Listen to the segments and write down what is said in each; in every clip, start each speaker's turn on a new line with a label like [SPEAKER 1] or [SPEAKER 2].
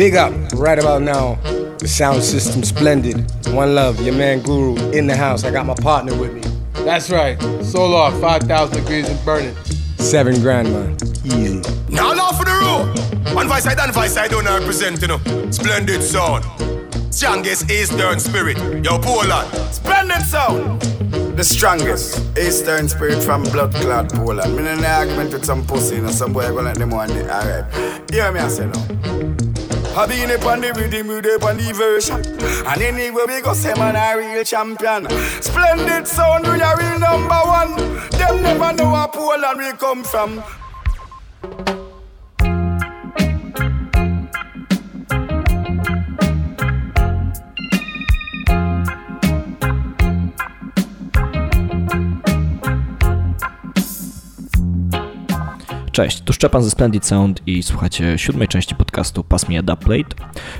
[SPEAKER 1] Big up right about now. The sound system splendid. One love, your man Guru in the house. I got my partner with me.
[SPEAKER 2] That's right. Solar, 5,000 degrees and burning.
[SPEAKER 1] Seven grand, man. Easy.
[SPEAKER 3] Now, now for the road. One voice side and voice side don't represent, you know. Splendid sound. Strongest Eastern spirit. Yo, Poland.
[SPEAKER 4] Splendid sound. The strongest Eastern spirit from blood clot Poland. Me in an argument with some pussy, you know, some boy gonna let them one day. Alright. Hear me, I say no. I been up on the rhythm, we up on the version. And anyway, we go say man a real champion. Splendid sound, we a real number one. Them never know where Poland we come from.
[SPEAKER 5] Cześć, tu Szczepan ze Splendid Sound i słuchacie siódmej części podcastu Pass Me a Dubplate,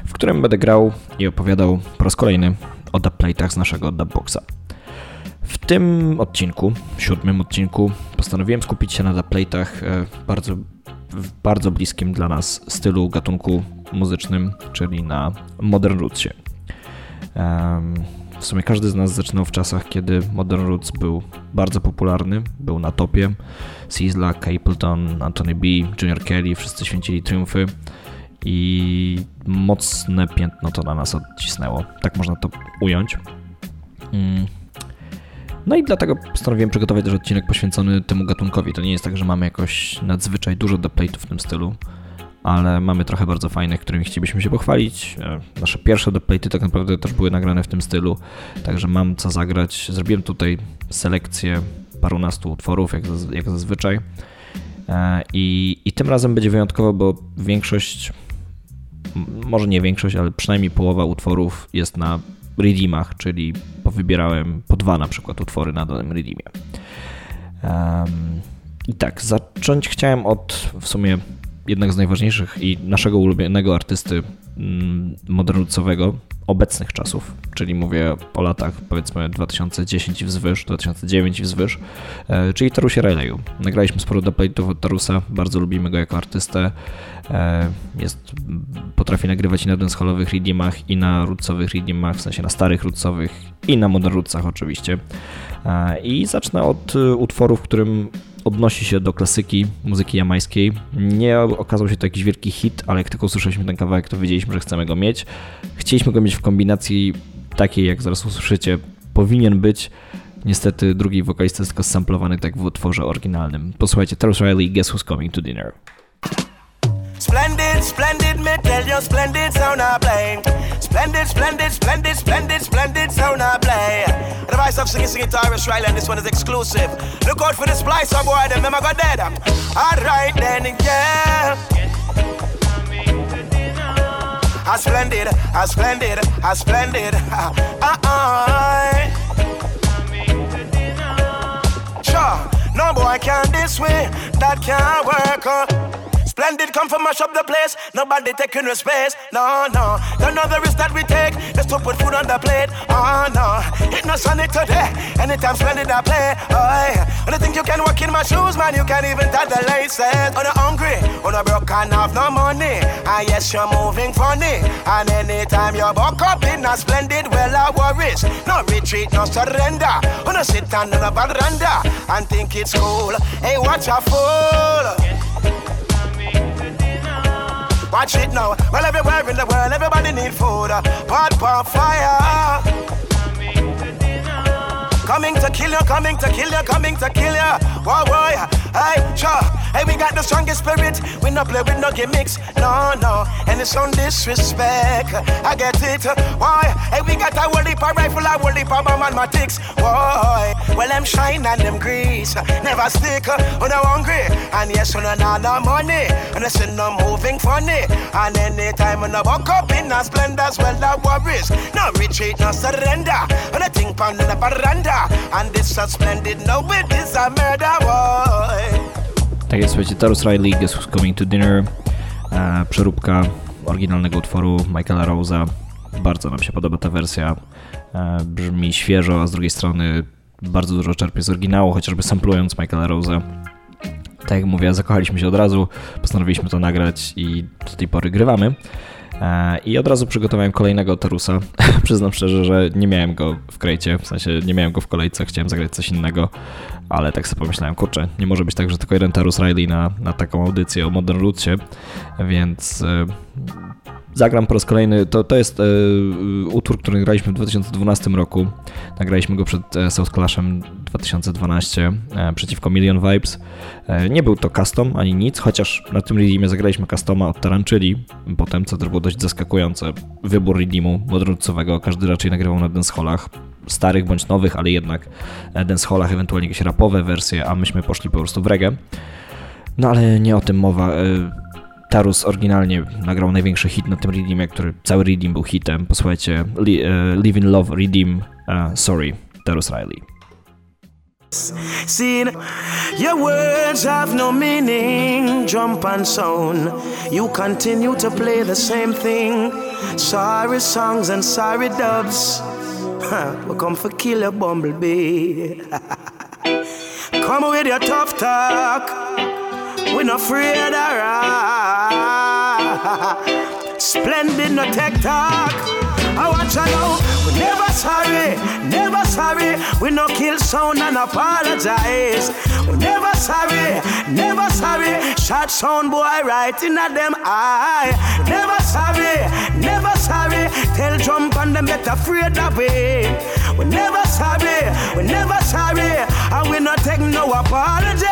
[SPEAKER 5] w którym będę grał i opowiadał po raz kolejny o dubplate'ach z naszego dubboxa. W tym odcinku, siódmym odcinku, postanowiłem skupić się na dubplate'ach e, bardzo, w bardzo bliskim dla nas stylu, gatunku muzycznym, czyli na Modern Rootsie. Um, w sumie każdy z nas zaczynał w czasach, kiedy Modern Roots był bardzo popularny, był na topie. Sizzla, Capleton, Anthony B., Junior Kelly, wszyscy święcili triumfy i mocne piętno to na nas odcisnęło. Tak można to ująć. Mm. No i dlatego postanowiłem przygotować też odcinek poświęcony temu gatunkowi. To nie jest tak, że mamy jakoś nadzwyczaj dużo dubplate'ów w tym stylu ale mamy trochę bardzo fajnych, którymi chcielibyśmy się pochwalić. E, nasze pierwsze dubplate'y tak naprawdę też były nagrane w tym stylu, także mam co zagrać. Zrobiłem tutaj selekcję parunastu utworów, jak, jak zazwyczaj. E, I, I tym razem będzie wyjątkowo, bo większość, może nie większość, ale przynajmniej połowa utworów jest na redeemach, czyli powybierałem po dwa na przykład utwory na danym redeemie. I tak, zacząć chciałem od w sumie jednak z najważniejszych i naszego ulubionego artysty mm, modernucowego obecnych czasów, czyli mówię o latach powiedzmy 2010 i wzwyż, 2009 i wzwyż, e, czyli Tarusie Rayleighu. Nagraliśmy sporo dubplate'ów od Tarusa, bardzo lubimy go jako artystę. E, jest, potrafi nagrywać i na dancehallowych redeemach, i na rootsowych redeemach, w sensie na starych rootsowych, i na modern rootsach oczywiście. E, I zacznę od utworu, w którym odnosi się do klasyki muzyki jamańskiej. Nie okazał się to jakiś wielki hit, ale jak tylko usłyszeliśmy ten kawałek, to wiedzieliśmy, że chcemy go mieć. Chcieliśmy go mieć w kombinacji takiej, jak zaraz usłyszycie, powinien być. Niestety drugi wokalista jest tylko samplowany tak w utworze oryginalnym. Posłuchajcie, Terrence Riley, Guess Who's Coming to Dinner. Splendid, splendid, me tell you, splendid sound I play. Splendid, splendid, splendid, splendid, splendid voice of singing, singing Tyrus Riley, and this one is exclusive. Look out for the splice, oh boy, them never got dead. Alright then, yeah. A splendid, a splendid, a splendid. Uh, uh, Sure, no boy can this way, that can't work. Uh. Splendid come from mash up the place. Nobody taking no space. No, no. None of the risk that we take just to put food on the plate. Oh, no. It not sunny today. Anytime splendid I play. Oh, yeah. And I think you can walk in my shoes, man. You can't even tie the laces. On the hungry, on the broke and have no money. And yes, you're moving funny. And anytime you're buck up in a splendid, well, I worries. No retreat, no surrender. On a sit down on a veranda and think it's cool. Hey, watch a fool. Watch it now. Well, everywhere in the world, everybody need food. Pot, pot, fire. Coming to kill you, coming to kill you, coming to kill you. Whoa, whoa, hey, sure. Hey, we got the strongest spirit. We no play with no gimmicks. No, no. And it's on disrespect. I get it. Why? Hey, we got a whole heap of rifle, a whole heap of bomb and matics. Why? Well, them shine and them grease. Never stick hungry. And yes, money. And I see no moving funny. And anytime when I up in a splendor, well, worries. No retreat, no surrender. And I think on the veranda. And this splendid, no, it is a murder, boy. Tak jest, słuchajcie, Tarus Riley, Guess Who's Coming to Dinner, e, przeróbka oryginalnego utworu Michaela Rose'a. Bardzo nam się podoba ta wersja. E, brzmi świeżo, a z drugiej strony bardzo dużo czerpie z oryginału, chociażby samplując Michaela Rose'a. Tak jak mówię, zakochaliśmy się od razu, postanowiliśmy to nagrać i do tej pory grywamy. E, I od razu przygotowałem kolejnego Tarusa. Przyznam szczerze, że nie miałem go w krejcie, w sensie nie miałem go w kolejce, chciałem zagrać coś innego, ale tak sobie pomyślałem, kurczę, nie może być tak, że tylko jeden Tarus Riley na, na taką audycję o Modern Rootsie, więc e, zagram po raz kolejny. To, to jest e, utwór, który graliśmy w 2012 roku. Nagraliśmy go przed e, South Clashem 2012 e, przeciwko Million Vibes. E, nie był to custom ani nic, chociaż na tym redeemie zagraliśmy customa od Taranczyli potem, co też było dość zaskakujące. Wybór redeemu modroncowego, każdy raczej nagrywał na dancehallach starych bądź nowych, ale jednak dancehallach, ewentualnie jakieś rapowe wersje, a myśmy poszli po prostu w reggae. No ale nie o tym mowa. Tarus oryginalnie nagrał największy hit na tym redeemie, który cały redeem był hitem. Posłuchajcie, Li, uh, Live in Love Redeem, uh, Sorry, Tarus Riley.
[SPEAKER 6] Seen your words have no meaning, jump and sound. You continue to play the same thing. Sorry songs and sorry dubs. Huh, we come for kill a bumblebee. come with your tough talk. We're not afraid of. Splendid, no tech talk. I watch you know, we never sorry, never sorry. We no kill sound and apologize. We never sorry, never sorry. Shot sound boy right in at them eye. Never sorry, never sorry. Tell jump and them better afraid of it. We never sorry, we never sorry. And we not take no apology.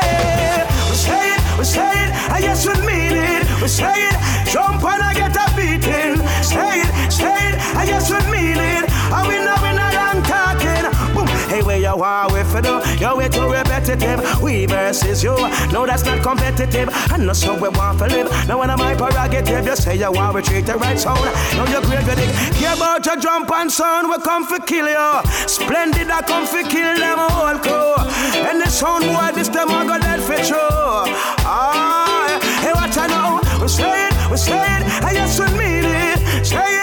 [SPEAKER 6] We say we say it, and yes we mean it. We say it, jump and I get a beating. Say it, say it, and yes we mean it. And we know we not long talking. Boom. Hey, where you are with it? You're way too repetitive. We versus you. No, that's not competitive. And not so we want to live. Now when I'm my prerogative, you say you want to treat the right sound. Now you're great it. Care about your jump and sound. We come for kill you. Splendid, I come for kill them whole crew. And the sound boy, this them I got that for true. Ah, hey, what I know? We say it, we say it, and yes, mean it. Say it,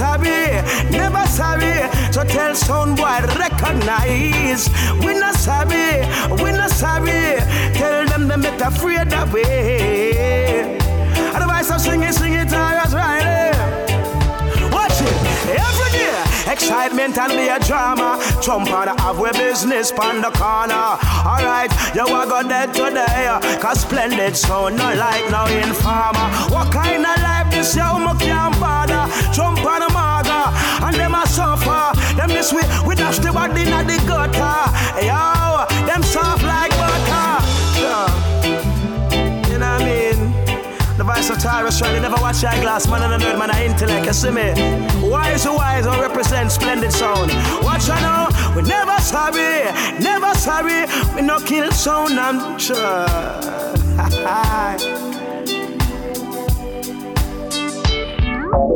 [SPEAKER 6] Sorry, never sorry. So tell sound boy recognize. We not sorry, we not sorry. Tell them them better afraid of it. Otherwise I'm singing, Excitement and be a drama. Jump on the halfway business on the corner. Alright, you are go dead today. Cause splendid sound, no like no informer. What kind of life this yo, me can't bother. Jump on the maga, and them a suffer. Them this way, we dash the body in the gutter. Yo, them soft like The vice of Tyrus Riley never watch eyeglass, man and a nerd, man, I intellect, you see me? Wise to wise, I represent splendid sound. Watch I know, we never sorry, never sorry, we no kill sound, I'm sure.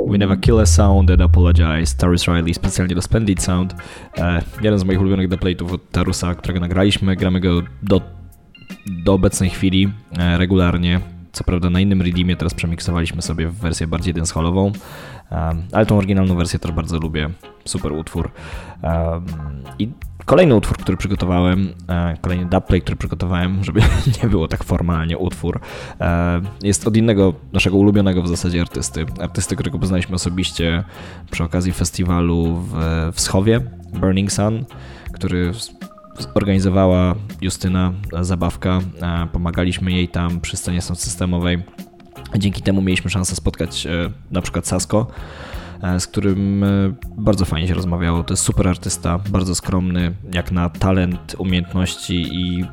[SPEAKER 5] We Never Kill a Sound and Apologize, Tarus Riley specjalnie do Splendid Sound. E, jeden z moich ulubionych dubplate'ów od Tarusa, którego nagraliśmy. Gramy go do, do obecnej chwili e, regularnie. Co prawda na innym redeemie teraz przemiksowaliśmy sobie w wersję bardziej dancehallową, e, ale tą oryginalną wersję też bardzo lubię. Super utwór. I kolejny utwór, który przygotowałem, e, kolejny dubplate, który przygotowałem, żeby nie było tak formalnie utwór, e, jest od innego naszego ulubionego w zasadzie artysty. Artysty, którego poznaliśmy osobiście przy okazji festiwalu w, w Schowie, Burning Sun, który zorganizowała Justyna Zabawka. E, Pomagaliśmy jej tam przy scenie systemowej. Dzięki temu mieliśmy szansę spotkać e, na przykład Sasko, e, z którym e, bardzo fajnie się rozmawiało. To jest super artysta, bardzo skromny, jak na talent, umiejętności i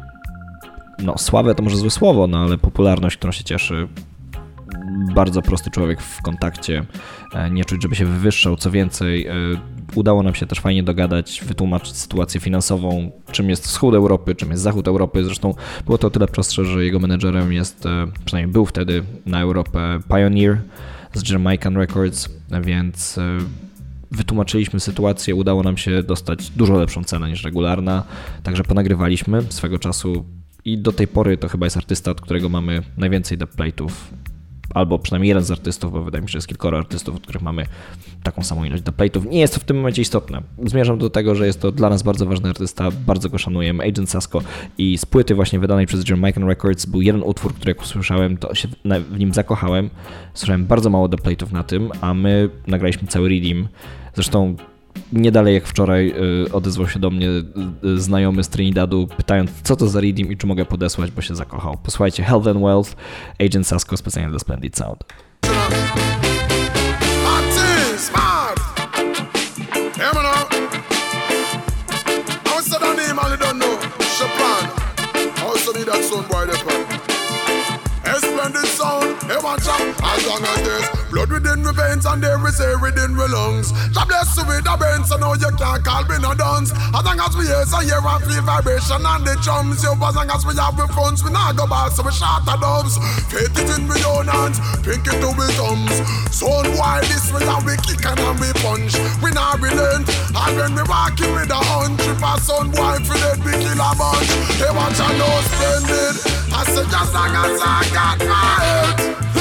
[SPEAKER 5] no, sławę to może złe słowo, no ale popularność, którą się cieszy. Bardzo prosty człowiek w kontakcie, e, nie czuć, żeby się wywyższał. Co więcej, e, udało nam się też fajnie dogadać, wytłumaczyć sytuację finansową, czym jest wschód Europy, czym jest zachód Europy. Zresztą było to o tyle prostsze, że jego menedżerem jest, e, przynajmniej był wtedy na Europę Pioneer z Jamaican Records, więc wytłumaczyliśmy sytuację, udało nam się dostać dużo lepszą cenę niż regularna, także ponagrywaliśmy swego czasu i do tej pory to chyba jest artysta, od którego mamy najwięcej dubplate'ów albo przynajmniej jeden z artystów, bo wydaje mi się, że jest kilkoro artystów, od których mamy taką samą ilość dubplate'ów. Nie jest to w tym momencie istotne. Zmierzam do tego, że jest to dla nas bardzo ważny artysta, bardzo go szanujemy, Agent Sasko i z płyty właśnie wydanej przez Jamaican Records był jeden utwór, który jak usłyszałem, to się w nim zakochałem. Słyszałem bardzo mało dubplate'ów na tym, a my nagraliśmy cały redeem. Zresztą nie dalej jak wczoraj y, odezwał się do mnie y, znajomy z Trinidadu, pytając, co to za redeem i czy mogę podesłać, bo się zakochał. Posłuchajcie, Health and Wealth, Agent Sasko specjalnie dla Splendid Sound.
[SPEAKER 7] Watch out, as long as there's Blood within my veins and there is air within my lungs. God bless you with the brain, so now you can't call me no dance. As long as we hear and hear and feel vibration and the drums, yo, as long as we have the funds, we not go back, so we shot the dubs. Faith it in my own hands, pink it to my thumbs. Son why this way and we kick and we punch. We not relent, and when we walking with a a son boy for dead, we kill a bunch. Hey, watch I know splendid. I said just as I got my head.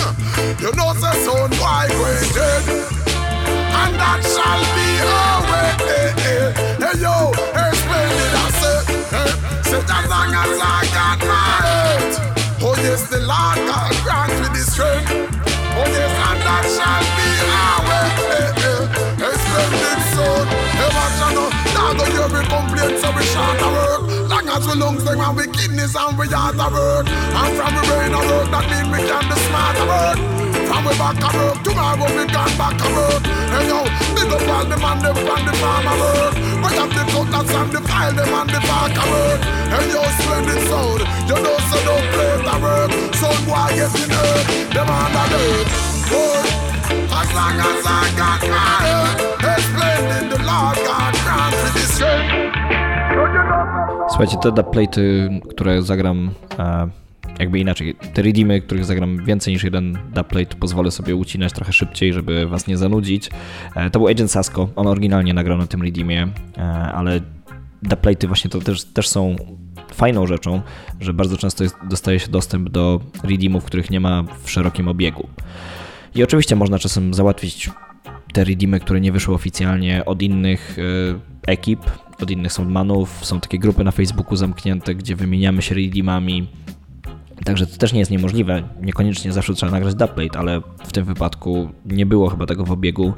[SPEAKER 7] You know, say son migrated, and that shall be our way. Hey, hey, hey yo, hey, splendid, I say, hey, say as long as I got my head. Oh yes, the Lord God grant me the strength. Oh yes, and that shall be our way. Hey, hey, hey, splendid son, hey, watch out now, now go hear me complain, so we shall work. Long as we lungs, them and we kidneys and we heart a work. And from we brain a work, that mean we can be smart a work. From we back a work, tomorrow we gone back a work. Hey yo, big up all the man, them on the farm a work. We have the cutlass and the file, them on the back a work. Hey yo, splendid sound, you know so don't play the work. Son boy getting hurt, them on the dirt. Work, as long as I got my head.
[SPEAKER 5] Słuchajcie, te dubplate'y, które zagram e, jakby inaczej, te redeemy, których zagram więcej niż jeden dubplate, pozwolę sobie ucinać trochę szybciej, żeby was nie zanudzić. E, to był Agent Sasko, on oryginalnie nagrał na tym redeemie, e, ale dubplate'y właśnie to też, też są fajną rzeczą, że bardzo często jest, dostaje się dostęp do redeemów, których nie ma w szerokim obiegu. I oczywiście można czasem załatwić te redeemy, które nie wyszły oficjalnie od innych e, ekip, od innych soundmanów. Są takie grupy na Facebooku zamknięte, gdzie wymieniamy się redeemami, Także to też nie jest niemożliwe. Niekoniecznie zawsze trzeba nagrać dubplate, ale w tym wypadku nie było chyba tego w obiegu.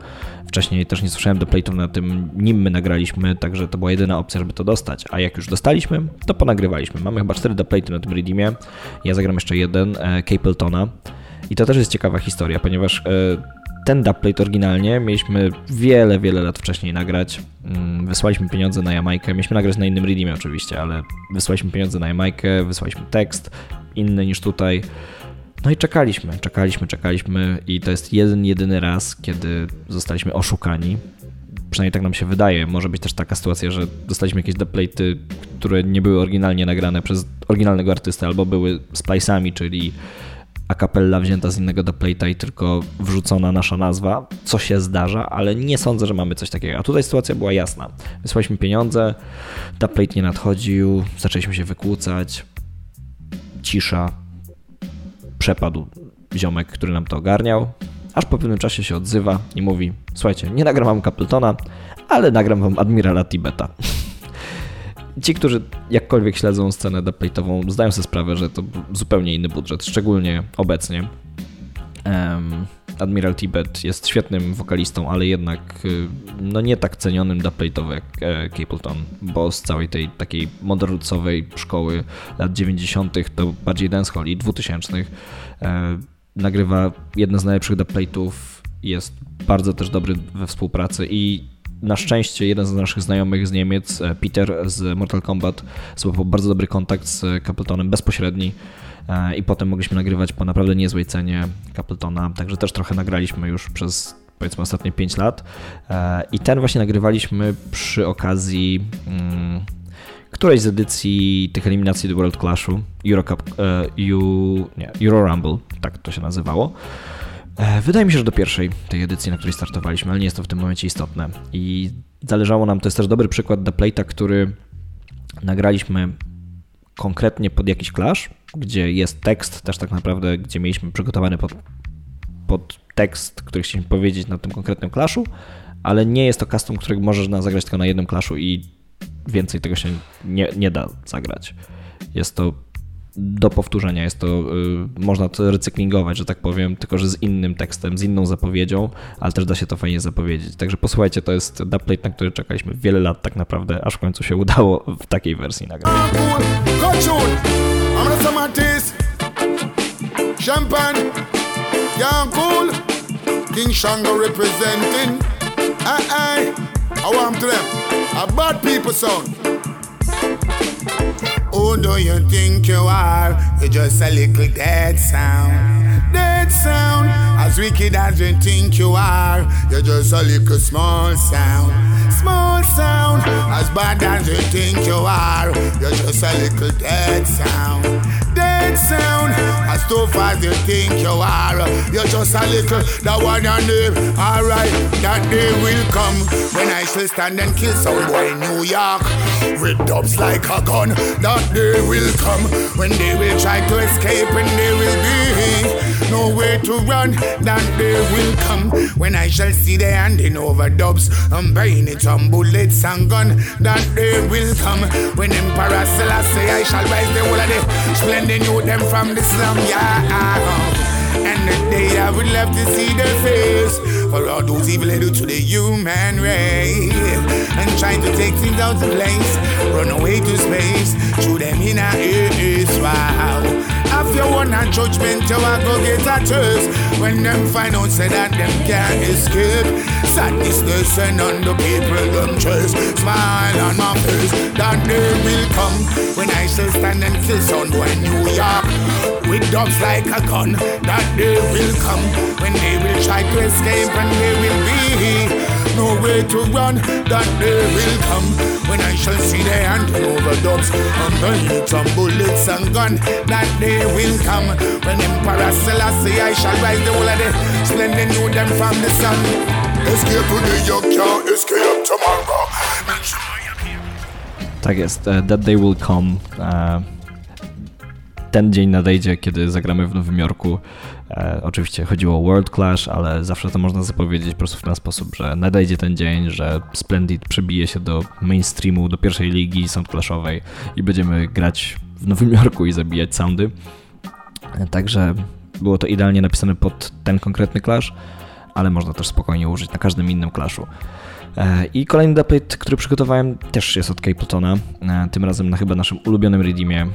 [SPEAKER 5] Wcześniej też nie słyszałem duplate'ów na tym, nim my nagraliśmy, także to była jedyna opcja, żeby to dostać. A jak już dostaliśmy, to ponagrywaliśmy. Mamy chyba cztery dubplate'y na tym redeemie. Ja zagram jeszcze jeden, e, Capletona. I to też jest ciekawa historia, ponieważ e, ten dubplate oryginalnie mieliśmy wiele, wiele lat wcześniej nagrać. Mm, wysłaliśmy pieniądze na Jamajkę. Mieliśmy nagrać na innym redeemie oczywiście, ale wysłaliśmy pieniądze na Jamajkę, wysłaliśmy tekst, inny niż tutaj. No i czekaliśmy, czekaliśmy, czekaliśmy i to jest jeden, jedyny raz, kiedy zostaliśmy oszukani. Przynajmniej tak nam się wydaje. Może być też taka sytuacja, że dostaliśmy jakieś dubplate'y, które nie były oryginalnie nagrane przez oryginalnego artystę, albo były splice'ami, czyli a capella wzięta z innego dubplate'a i tylko wrzucona nasza nazwa, co się zdarza, ale nie sądzę, że mamy coś takiego. A tutaj sytuacja była jasna. Wysłaliśmy pieniądze, dubplate nie nadchodził, zaczęliśmy się wykłócać, cisza, przepadł ziomek, który nam to ogarniał, aż po pewnym czasie się odzywa i mówi: Słuchajcie, nie nagram wam Capletona, ale nagram wam Admirala Tibeta. Ci, którzy jakkolwiek śledzą scenę dubplate'ową, zdają sobie sprawę, że to zupełnie inny budżet, szczególnie obecnie. Um, Admiral Tibet jest świetnym wokalistą, ale jednak y, no nie tak cenionym dubplate'owo jak e, Capleton, bo z całej tej takiej modernowej szkoły lat 90. to bardziej dancehall i 2000 e, nagrywa jedne z najlepszych dubplate'ów, jest bardzo też dobry we współpracy i na szczęście jeden z naszych znajomych z Niemiec, e, Peter z Mortal Kombat, złapał bardzo dobry kontakt z Capletonem, bezpośredni e, i potem mogliśmy nagrywać po naprawdę niezłej cenie Capletona, także też trochę nagraliśmy już przez powiedzmy ostatnie 5 lat e, i ten właśnie nagrywaliśmy przy okazji mm, którejś z edycji tych eliminacji do World Clashu, Euro, Cup, Euro, nie, Euro Rumble, tak to się nazywało. E, wydaje mi się, że do pierwszej tej edycji, na której startowaliśmy, ale nie jest to w tym momencie istotne. I zależało nam, to jest też dobry przykład do Plate'a, który nagraliśmy konkretnie pod jakiś clash, gdzie jest tekst też tak naprawdę, gdzie mieliśmy przygotowany pod pod tekst, który chcieliśmy powiedzieć na tym konkretnym klaszu, ale nie jest to custom, który możesz zagrać tylko na jednym klaszu i więcej tego się nie, nie da zagrać. Jest to do powtórzenia, jest to, y, można to recyklingować, że tak powiem, tylko że z innym tekstem, z inną zapowiedzią, ale też da się to fajnie zapowiedzieć. Także posłuchajcie, to jest dubplate, na który czekaliśmy wiele lat tak naprawdę, aż w końcu się udało w takiej wersji nagrać. King Shango representing. I want to them. A bad people sound. Who do you think you are? You're just a little dead sound. Dead sound. As wicked as you think you are, you're just a little small sound. Small sound. As bad as you think you are, you're just a little dead sound. Sound. As tough as you think you are, you're just a little that one your name. Alright, that day will come when I shall stand and kill some boy in New York with dubs like a gun. That day will come when they will try to escape and there will be nowhere to run. That day will come when I shall see the handing over dubs and buying it on bullets and gun. That day will come when Emperor Selassie I shall rise the whole of the splendid youth them from the slum. Yeah. And the day I would love to see their face for all those evil they do to the human race and trying to take things out of place, run away to space, shoot them in a earth. Wow. If you want a judgment, you are go get a choice. When them find out, say that them can't escape. Sadness, they send on the people, them chase. Smile on my face, that day will come. When I shall stand and kill someone New York. With dogs like a gun, that day will come. When they will try to escape and they will be nowhere to run. That day will come when I shall see the handing over dogs and the some bullets and gun. That day will come when Emperor Selassie I shall rise the whole of the splendid new them from the sun. Escape today, you can't escape tomorrow. Tak jest, uh, That Day Will Come. Uh, ten dzień nadejdzie, kiedy zagramy w Nowym Jorku. E, oczywiście chodziło o World Clash, ale zawsze to można zapowiedzieć po prostu w ten sposób, że nadejdzie ten dzień, że Splendid przebije się do mainstreamu, do pierwszej ligi soundclashowej i będziemy grać w Nowym Jorku i zabijać soundy. E, także było to idealnie napisane pod ten konkretny clash, ale można też spokojnie użyć na każdym innym clashu. E, I kolejny dubplate, który przygotowałem, też jest od Capletona, tym razem na chyba naszym ulubionym redeemie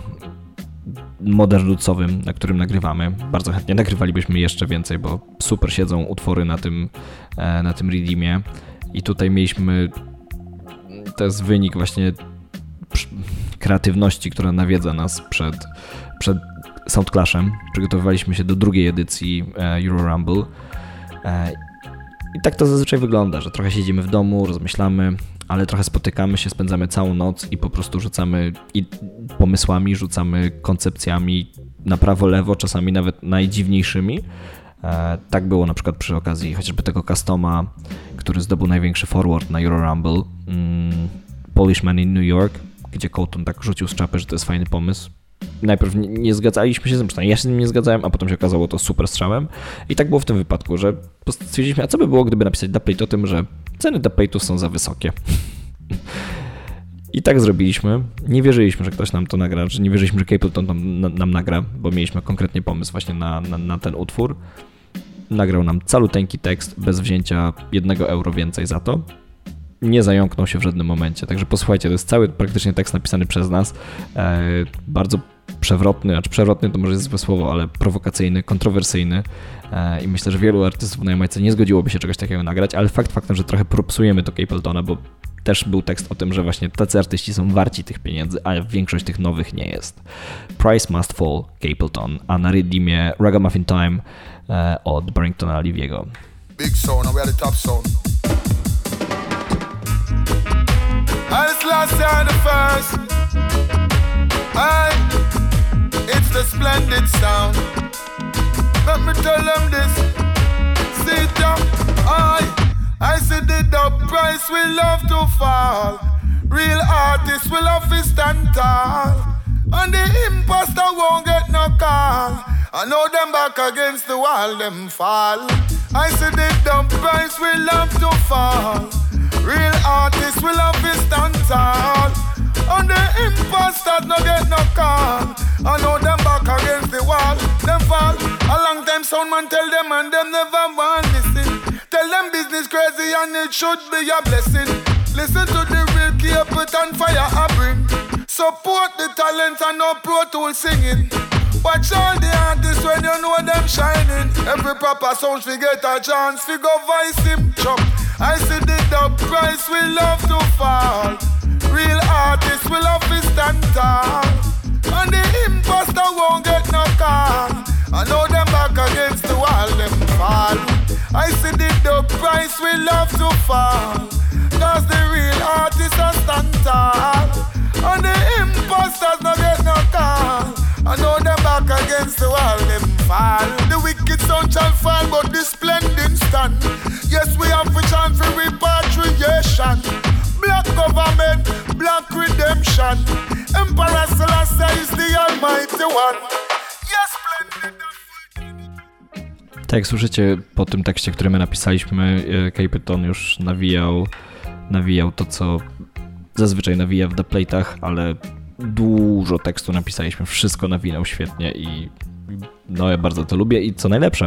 [SPEAKER 5] modernucowym, na którym nagrywamy. Bardzo chętnie nagrywalibyśmy jeszcze więcej, bo super siedzą utwory na tym, e, na tym redeemie. I tutaj mieliśmy, to jest wynik właśnie kreatywności, która nawiedza nas przed, przed Soundclashem. Przygotowywaliśmy się do drugiej edycji e, Euro Rumble. E, I tak to zazwyczaj wygląda, że trochę siedzimy w domu, rozmyślamy, ale trochę spotykamy się, spędzamy całą noc i po prostu rzucamy i pomysłami, rzucamy koncepcjami na prawo, lewo, czasami nawet najdziwniejszymi. E, tak było na przykład przy okazji chociażby tego customa, który zdobył największy forward na Euro Rumble, mm, Polishman in New York, gdzie Colton tak rzucił z czapy, że to jest fajny pomysł najpierw nie, nie zgadzaliśmy się z tym, ja się z nim nie zgadzałem, a potem się okazało to super strzałem. I tak było w tym wypadku, że stwierdziliśmy, a co by było, gdyby napisać dubplate o tym, że ceny dubplate'ów są za wysokie. I tak zrobiliśmy. Nie wierzyliśmy, że ktoś nam to nagra, że nie wierzyliśmy, że Capleton nam, nam nagra, bo mieliśmy konkretnie pomysł właśnie na, na, na ten utwór. Nagrał nam caluteńki tekst bez wzięcia jednego euro więcej za to nie zająknął się w żadnym momencie. Także posłuchajcie, to jest cały praktycznie tekst napisany przez nas. E, bardzo przewrotny, znaczy przewrotny to może jest złe słowo, ale prowokacyjny, kontrowersyjny e, i myślę, że wielu artystów na Jamajce nie zgodziłoby się czegoś takiego nagrać, ale fakt faktem, że trochę propsujemy to Capletona, bo też był tekst o tym, że właśnie tacy artyści są warci tych pieniędzy, a większość tych nowych nie jest. Price Must Fall, Capleton, a na Redeemie Ragamuffin Time e, od Barringtona Oliviego. Big. As last year the first. Aye, it's the splendid sound. Let me tell them this. See ya, aye. I said the dub price will love to fall. Real artists will have to stand tall. And the imposter won't get no call.
[SPEAKER 8] I know them back against the wall, them fall. I said the dumb price will have to fall. Real artists will have to stand tall. And the imposters no get no call. I know them back against the wall, them fall. A long time sound man tell them and them never want listen. Tell them business crazy and it should be a blessing. Listen to the real Capet and fire I bring. Support the talent and no pro tool singing. Watch all the artists when you know them shining. Every proper sound we get a chance, we go voice him. Chuck. I see the dub price we love to fall. Real artists will have to stand tall. And the imposter won't get no call. I know them back against the wall, them fall. I see the dub price we love to fall. Cause the real artists are stand tall. And the imposters no get no call. I know them back against the wall, them fall. The wicked son shall fall, but splendid stand. Yes, we have a chance for repatriation. Black government, black redemption. Emperor Selassie is the almighty one.
[SPEAKER 5] Tak jak słyszycie po tym tekście, który my napisaliśmy, e, Capeton już nawijał, nawijał to, co zazwyczaj nawija w The Plate'ach, ale dużo tekstu napisaliśmy, wszystko nawinął świetnie i no ja bardzo to lubię i co najlepsze,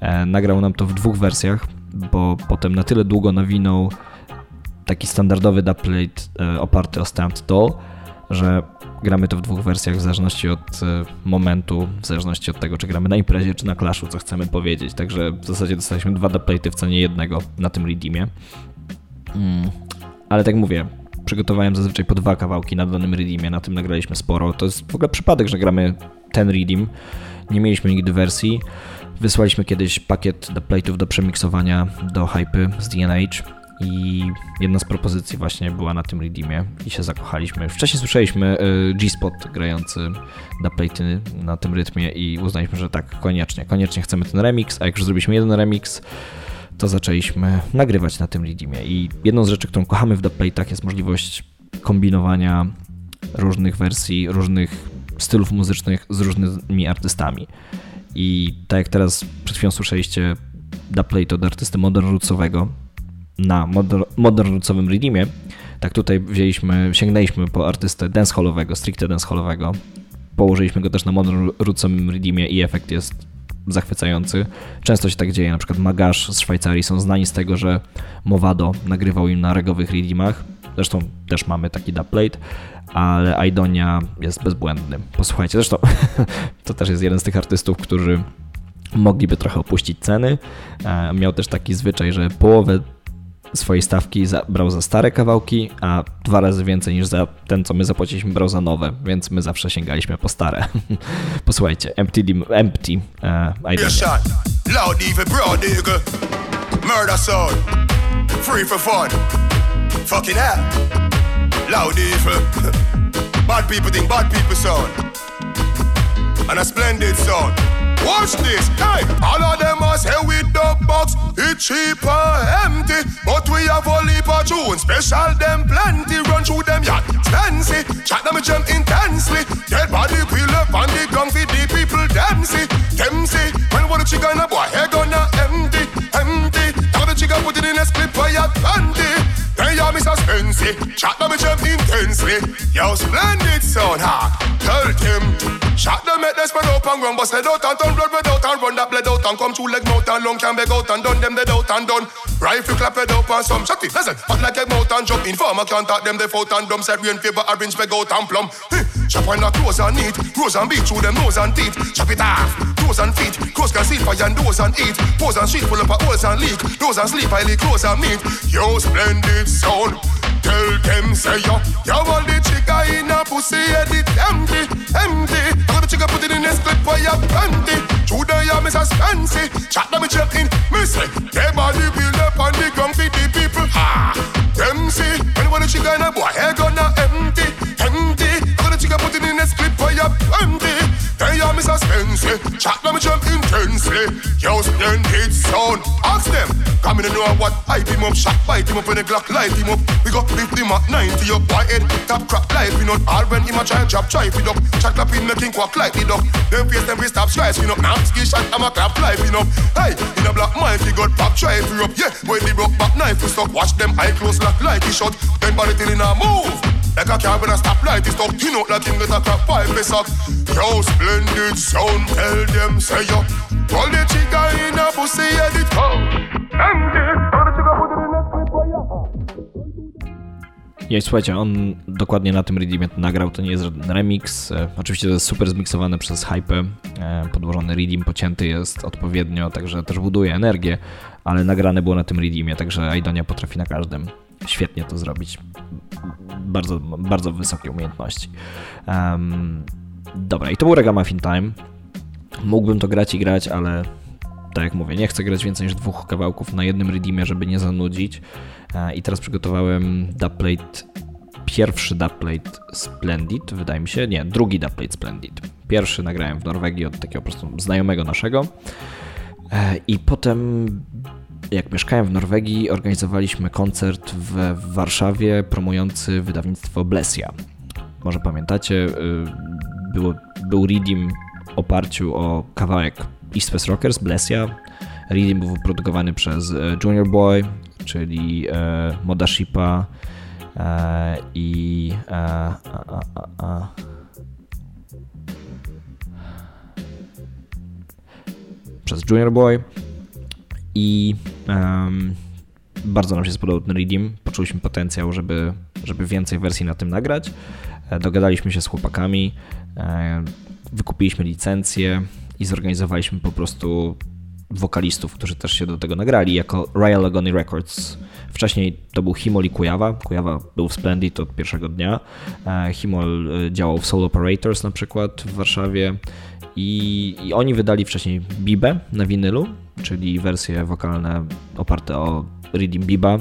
[SPEAKER 5] e, nagrał nam to w dwóch wersjach, bo potem na tyle długo nawinął taki standardowy dubplate e, oparty o Stand Doll, że gramy to w dwóch wersjach w zależności od e, momentu, w zależności od tego, czy gramy na imprezie, czy na Clashu, co chcemy powiedzieć. Także w zasadzie dostaliśmy dwa dubplate'y w cenie jednego na tym redeemie. Mm. Ale tak mówię, przygotowałem zazwyczaj po dwa kawałki na danym redeemie, na tym nagraliśmy sporo. To jest w ogóle przypadek, że gramy ten redeem. Nie mieliśmy nigdy wersji. Wysłaliśmy kiedyś pakiet do plate'ów do przemiksowania do hypy z DNH i jedna z propozycji właśnie była na tym redeemie i się zakochaliśmy. Wcześniej słyszeliśmy y, G-Spot grający na platy na tym rytmie i uznaliśmy, że tak, koniecznie, koniecznie chcemy ten remix, a jak już zrobiliśmy jeden remix, to zaczęliśmy nagrywać na tym redeemie. I jedną z rzeczy, którą kochamy w dubplate'ach jest możliwość kombinowania różnych wersji, różnych stylów muzycznych z różnymi artystami. I tak jak teraz przed chwilą słyszeliście dubplate od artysty modern rootsowego na modern, modern rootsowym tak tutaj wzięliśmy, sięgnęliśmy po artystę dancehallowego, stricte dancehallowego. Położyliśmy go też na modern rootsowym redeemie i efekt jest zachwycający. Często się tak dzieje, na przykład Magash z Szwajcarii są znani z tego, że Movado nagrywał im na regowych redeemach. Zresztą też mamy taki dubplate, ale Aidonia jest bezbłędny. Posłuchajcie, zresztą to też jest jeden z tych artystów, którzy mogliby trochę opuścić ceny. E, miał też taki zwyczaj, że połowę swojej stawki za, brał za stare kawałki, a dwa razy więcej niż za ten, co my zapłaciliśmy, brał za nowe, więc my zawsze sięgaliśmy po stare. Posłuchajcie, Empty, empty uh, I
[SPEAKER 3] loud evil, bad people think bad people sound, and a splendid sound. Watch this, hey, all of them are say with the box, it cheap or empty, but we have a leap of tunes, special them plenty, run through them yacht, fancy, chat them jump intensely, dead body peel up on the ground for the people them see, them see, when what the chicken a boy, head gonna empty, empty, now the chicken put it in a split for your panty, then you me suspense, chat them jump intensely, yo splendid sound, ha, tell them, shot them at the spread up and ground, bust head out and turn blood red out and run that bled out and come through leg mouth and lung can beg out and done them dead out and done. Rifle clap head up and some shot it, listen, hot like a mouth and jump. Informer can't talk them they out and dumb, said rain fever, orange beg out and plum. Hey, chop on the clothes and neat, rose and beat through them nose and teeth. Chop it off, toes and feet, clothes can see fire and doors and eat. Pose and street full up of holes and leak, nose and sleep, highly close and meat. Yo, splendid sound. Tell them say yo, yo all the chica in a pussy head it empty, empty. Got the chica put it in a split for your panty. Ya miss a fancy. Chat them check in, me say. They body build up on the ground people. Ha, them see. When what the chica in a boy head gonna A fancy. Chat them jump intensely. Yo splendid sound. Ask them, come in and know what? Hype him up, shot, bite him up when the Glock light him up. We go lift him at 90 up, white head, top crack, life we not. All when him a try drop, try it up. Shot clap in making quack like the duck. Them face them we stop, spin up. Now ski shot, I'm a clap, life up. Hey, in a black mic, he got pop, try it up. Yeah, when the broke back knife, we stop. Watch them eye close, lock like he shot. Then body till in a move. Like a a stoplight is stuck, you know like him get a up. Yo, splendid sound, tell them say yo. The trigger in a pussy, edit. Oh,
[SPEAKER 5] Ja słuchajcie, on dokładnie na tym redeemie to nagrał, to nie jest żaden remix. E, oczywiście to jest super zmiksowane przez Hype. E, podłożony redeem pocięty jest odpowiednio, także też buduje energię, ale nagrane było na tym redeemie, także Aidonia potrafi na każdym świetnie to zrobić. Bardzo, bardzo wysokie umiejętności. Um, dobra, i to był Ragamuffin Time. Mógłbym to grać i grać, ale tak jak mówię, nie chcę grać więcej niż dwóch kawałków na jednym redeemie, żeby nie zanudzić. E, I teraz przygotowałem dubplate, pierwszy dubplate Splendid, wydaje mi się, nie, drugi dubplate Splendid. Pierwszy nagrałem w Norwegii od takiego po prostu znajomego naszego. E, I potem jak mieszkałem w Norwegii, organizowaliśmy koncert w Warszawie promujący wydawnictwo Blesia. Może pamiętacie, y, było, był redeem w oparciu o kawałek East West Rockers, Blesia. Redeem był wyprodukowany przez e, Junior Boy, czyli e, Moda Shipa i a, a, a, przez Junior Boy i um, bardzo nam się spodobał ten Redeem. Poczuliśmy potencjał, żeby, żeby więcej wersji na tym nagrać. E, dogadaliśmy się z chłopakami, e, wykupiliśmy licencję i zorganizowaliśmy po prostu wokalistów, którzy też się do tego nagrali, jako Royal Agony Records. Wcześniej to był Himol i Kujawa. Kujawa był w Splendid od pierwszego dnia. E, Himol działał w Soul Operators na przykład w Warszawie i, i oni wydali wcześniej Bibę na winylu, czyli wersje wokalne oparte o Reading Biba,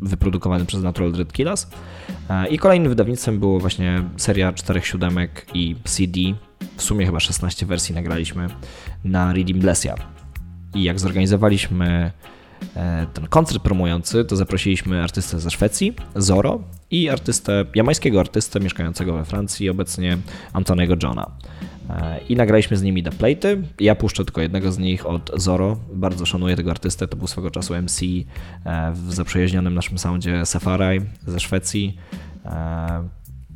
[SPEAKER 5] wyprodukowany przez Natural Dread Killers. E, I kolejnym wydawnictwem było właśnie seria czterech siódemek i CD. W sumie chyba 16 wersji nagraliśmy na Reading Blessia. I jak zorganizowaliśmy e, ten koncert promujący, to zaprosiliśmy artystę ze Szwecji, Zoro, i artystę, jamańskiego artystę mieszkającego we Francji, obecnie Antonego Johna. E, I nagraliśmy z nimi dubplate'y. Ja puszczę tylko jednego z nich od Zoro. Bardzo szanuję tego artystę. To był swego czasu MC e, w zaprzyjaźnionym naszym soundzie Safaraj ze Szwecji. E,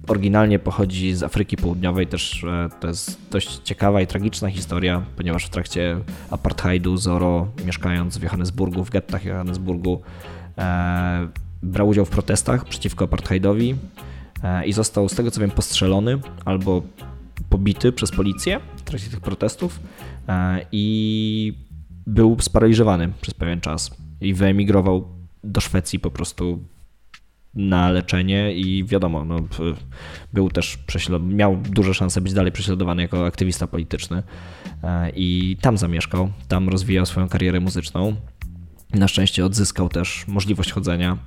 [SPEAKER 5] oryginalnie pochodzi z Afryki Południowej, też to jest dość ciekawa i tragiczna historia, ponieważ w trakcie apartheidu Zoro, mieszkając w Johannesburgu, w gettach Johannesburgu, brał udział w protestach przeciwko apartheidowi i został, z tego co wiem, postrzelony albo pobity przez policję w trakcie tych protestów e, i był sparaliżowany przez pewien czas i wyemigrował do Szwecji po prostu na leczenie i wiadomo, no, był też miał duże szanse być dalej prześladowany jako aktywista polityczny e, i tam zamieszkał, tam rozwijał swoją karierę muzyczną. Na szczęście odzyskał też możliwość chodzenia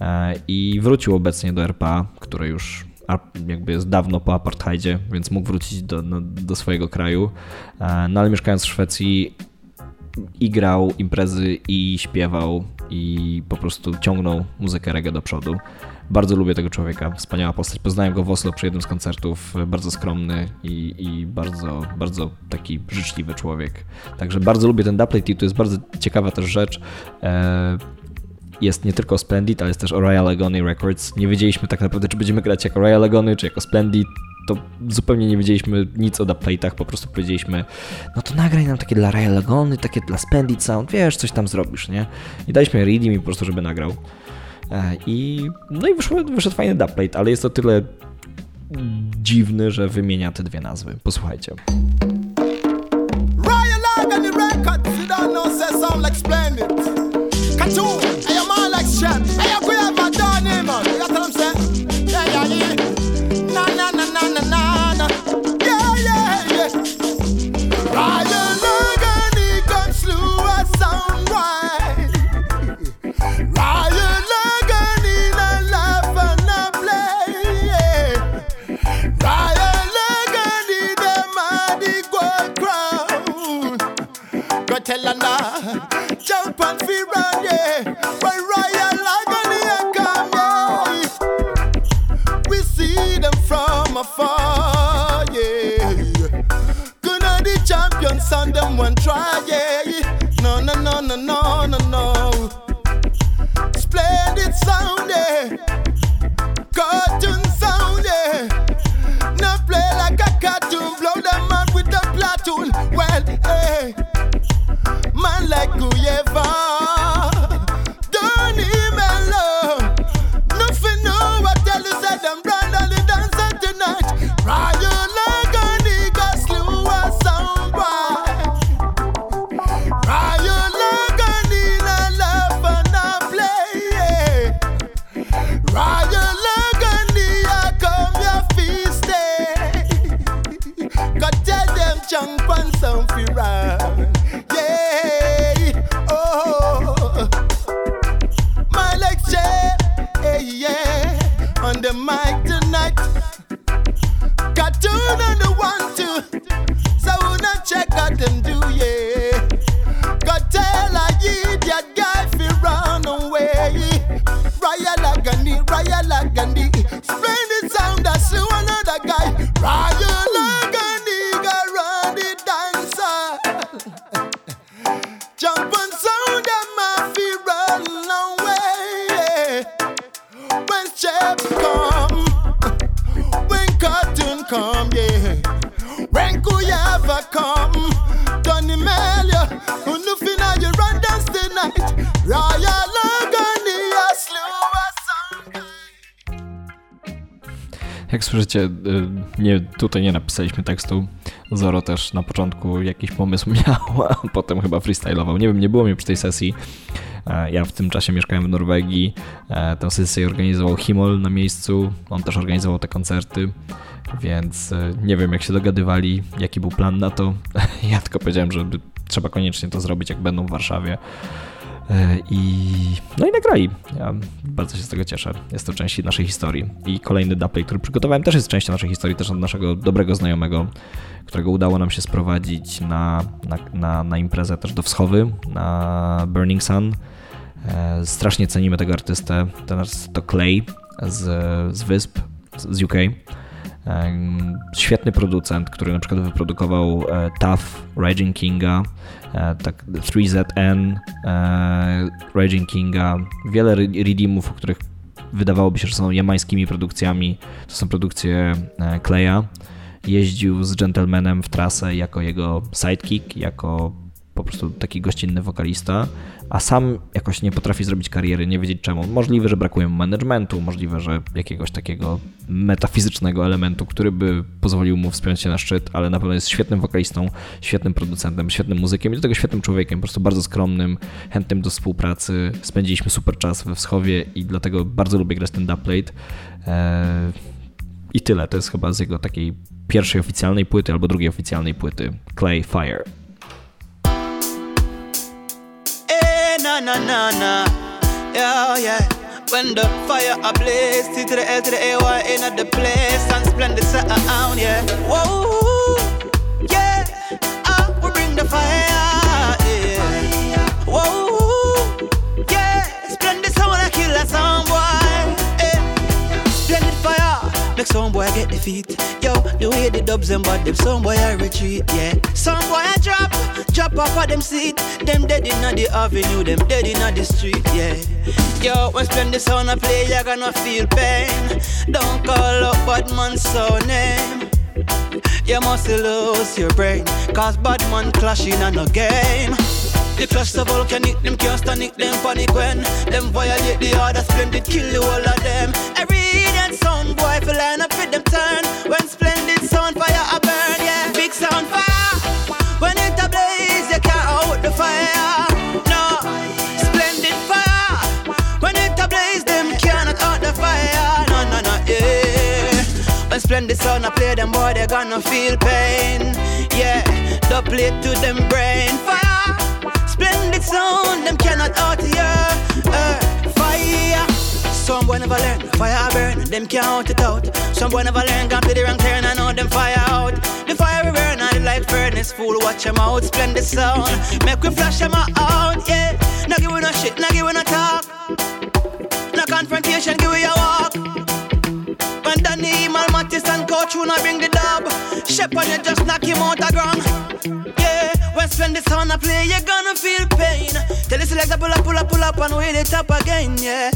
[SPEAKER 5] e, i wrócił obecnie do RPA, które już jakby jest dawno po apartheidzie, więc mógł wrócić do, no, do swojego kraju. E, no ale mieszkając w Szwecji i grał imprezy i śpiewał i po prostu ciągnął muzykę reggae do przodu. Bardzo lubię tego człowieka, wspaniała postać. Poznałem go w Oslo przy jednym z koncertów, bardzo skromny i, i bardzo, bardzo taki życzliwy człowiek. Także bardzo lubię ten i to jest bardzo ciekawa też rzecz. Jest nie tylko Splendid, ale jest też Royal Agony Records. Nie wiedzieliśmy tak naprawdę, czy będziemy grać jako Royal Agony, czy jako Splendid. To zupełnie nie wiedzieliśmy nic o dubplate'ach, po prostu powiedzieliśmy, no to nagraj nam takie dla Royal Agony, takie dla Splendid Sound, wiesz, coś tam zrobisz, nie? I daliśmy reading mi po prostu, żeby nagrał. E, I no i wyszedł, wyszedł fajny dubplate, ale jest to tyle dziwny, że wymienia te dwie nazwy. Posłuchajcie. Records, you don't know, sound like Splendid. tell her. Jump and feel run, yeah. But royal agony and come, yeah. We see them from afar, yeah.
[SPEAKER 9] Gonna the champions on them one try, yeah. No, no, no, no, no, no, no. Splendid sound, yeah. Cartoon sound, yeah. Now play like a cartoon, blow them up with a platoon. Well,
[SPEAKER 5] hey. Right. Słyszycie, y, nie, tutaj nie napisaliśmy tekstu. Zoro też na początku jakiś pomysł miał, a potem chyba freestylował. Nie wiem, nie było mnie przy tej sesji. E, Ja w tym czasie mieszkałem w Norwegii. E, Tę sesję organizował Himol na miejscu. On też organizował te koncerty, więc e, nie wiem, jak się dogadywali, jaki był plan na to. Ja tylko powiedziałem, że trzeba koniecznie to zrobić, jak będą w Warszawie. E, I no i nagrali. Ja bardzo się z tego cieszę. Jest to część naszej historii. I kolejny dubplay, który przygotowałem, też jest częścią naszej historii, też od naszego dobrego znajomego, którego udało nam się sprowadzić na, na, na, na imprezę też do Wschowy, na Burning Sun. E, Strasznie cenimy tego artystę. Teraz to Clay z, z Wysp, z UK. Świetny producent, który na przykład wyprodukował e, Tough, Raging Kinga, e, tak 3ZN, e, Raging Kinga, wiele re- redeemów, o których wydawałoby się, że są jamańskimi produkcjami. To są produkcje Kleja. Jeździł z Gentlemanem w trasę jako jego sidekick, jako po prostu taki gościnny wokalista, a sam jakoś nie potrafi zrobić kariery, nie wiedzieć czemu. Możliwe, że brakuje managementu, możliwe, że jakiegoś takiego metafizycznego elementu, który by pozwolił mu wspiąć się na szczyt, ale na pewno jest świetnym wokalistą, świetnym producentem, świetnym muzykiem i do tego świetnym człowiekiem, po prostu bardzo skromnym, chętnym do współpracy. Spędziliśmy super czas we Wschowie i dlatego bardzo lubię grać ten dubplate. Eee, I tyle, to jest chyba z jego takiej pierwszej oficjalnej płyty albo drugiej oficjalnej płyty Clay Fire.
[SPEAKER 10] Na na na. Yeah, yeah. When the fire ablaze, T to the L to the A, Y in at the place, and splendid sound, yeah. Whoa, yeah. Ah, we bring the fire, make some boy get defeat. Yo, the way the dubs and but them some boy I retreat, yeah. Some boy I drop, drop off of them seat. Them dead in the avenue, them dead in the street, yeah. Yo, when splendid sound I play, you gonna feel pain. Don't call up bad man's name. You must lose your brain, cause bad man clashing on a game. The clash the volcanic, them can't stand it, them panic when them violate the order, splendid kill the whole of them. Every that sound boy for line up with them turn. When splendid sound fire a burn, yeah, big sound fire. When it a blaze, you can't out the fire. No, splendid fire. When it a blaze, them cannot out the fire. No, no, no, yeah. When splendid sound I play them boy, they gonna feel pain. Yeah, double it to them brain fire. Sound, them cannot out here. Uh, fire. Some boy never learn, fire burn, them can't out it out. Some boy never learn, can't play the wrong turn, I know them fire out. The fire we burn, I like furnace, fool, watch them out, splendid sound. Make we flash them out, yeah. Now give we no shit, now give we no talk. No confrontation, give we a walk. When Danny, Malmatis and wanna bring the dub. Shepherd, you just knock him out the ground. Yeah, when spend the sound I play, you're gonna feel pain. Tell the selector pull up, pull up, pull up and wheel it up again, yeah.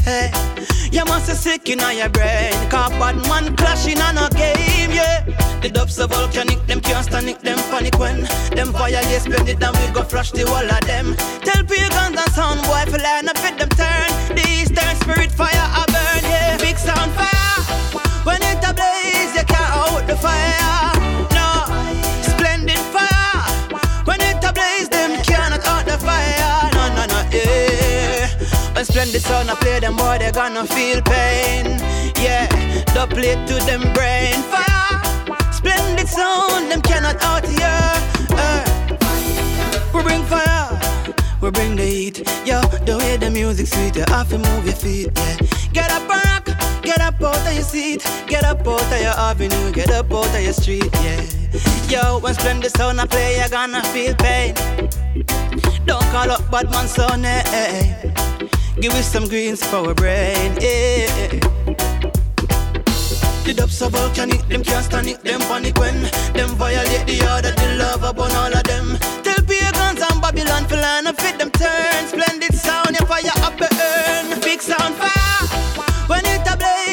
[SPEAKER 10] You must be sick in your brain. Cause bad man clashing on a game, yeah. The dubs are volcanic, them can't stand it, them panic when Them they spend it and we go flash the wall of them. Tell pagans and sound boy, for line up with them turn. The eastern spirit fire When splendid sound I play, them boy they gonna feel pain. Yeah, double it to them brain fire. Splendid sound, them cannot out here. Uh, we bring fire. We bring the heat, yo. The way the music sweet, you have to move your feet, yeah. Get up and rock, Get up out of your seat, get up out of your avenue, get up out of your street, yeah. Yo, when splendid sound I play, you're gonna feel pain. Don't call up bad man son, eh, eh. Give us some greens for our brain, yeah. The dubs are volcanic, them can't stand it, them panic when them violate the order, the love upon all of them. Tell pagans and Babylon to line up fit them turn. Splendid sound, your fire up burn. Big sound fire. When it a blaze,